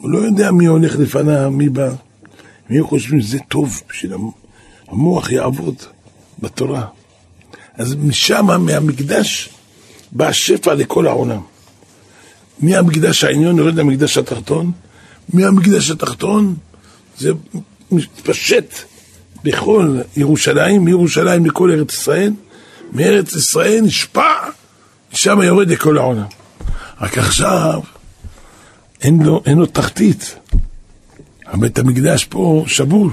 הוא לא יודע מי הולך לפניו, מי בא. מי חושבים שזה טוב בשביל המוח יעבוד בתורה. אז משם, מהמקדש, בא שפע לכל העולם. מהמקדש העליון יורד למקדש התחתון, מהמקדש התחתון זה מתפשט בכל ירושלים, מירושלים לכל ארץ ישראל, מארץ ישראל נשפע, משם יורד לכל העולם. רק עכשיו אין לו, אין לו תחתית. הבית המקדש פה שבור,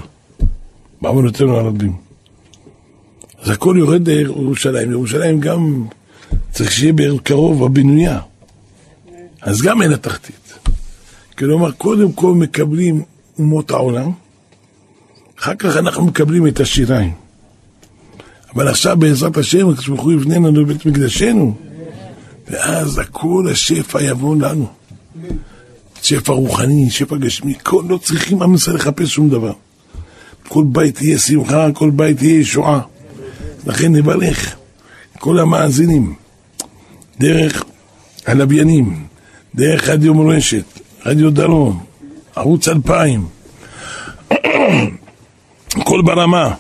בעוונותינו הרבים. אז הכל יורד לירושלים. ירושלים גם צריך שיהיה קרוב הבנויה. אז גם אין התחתית. כלומר, קודם כל מקבלים אומות העולם, אחר כך אנחנו מקבלים את השיריים. אבל עכשיו בעזרת השם, הקדוש ברוך הוא יבנה לנו בית מקדשנו, ואז הכל השפע יבוא לנו. שפע רוחני, שפע גשמי, כל, לא צריכים עם ישראל לחפש שום דבר. כל בית יהיה שמחה, כל בית יהיה ישועה. לכן נברך כל המאזינים, דרך הלוויינים, דרך רדיו מורשת, רדיו דרום, ערוץ אלפיים, הכל ברמה.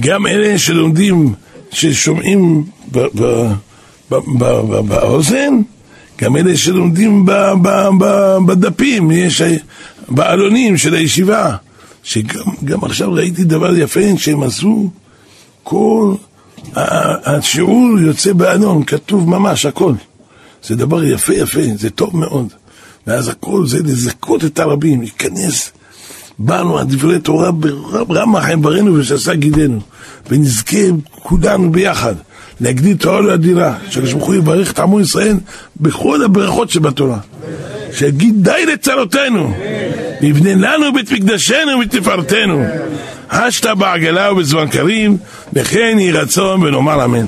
גם אלה שלומדים, ששומעים באוזן, גם אלה שלומדים בדפים, יש בעלונים של הישיבה, שגם עכשיו ראיתי דבר יפה שהם עשו כל השיעור יוצא בעלון, כתוב ממש הכל. זה דבר יפה יפה, זה טוב מאוד. ואז הכל זה לזכות את הרבים, להיכנס בנו על דברי תורה ברמח איברינו ושסה גידנו, ונזכה כולנו ביחד להגדיל תורה לאדירה, שהקדוש ברוך הוא יברך את עמו ישראל בכל הברכות שבתורה. שיגיד די לצרותינו, ויבנה לנו בית מקדשנו ובתפארתנו. השתא בעגלה ובזמן קריב, וכן יהי רצון ונאמר אמן.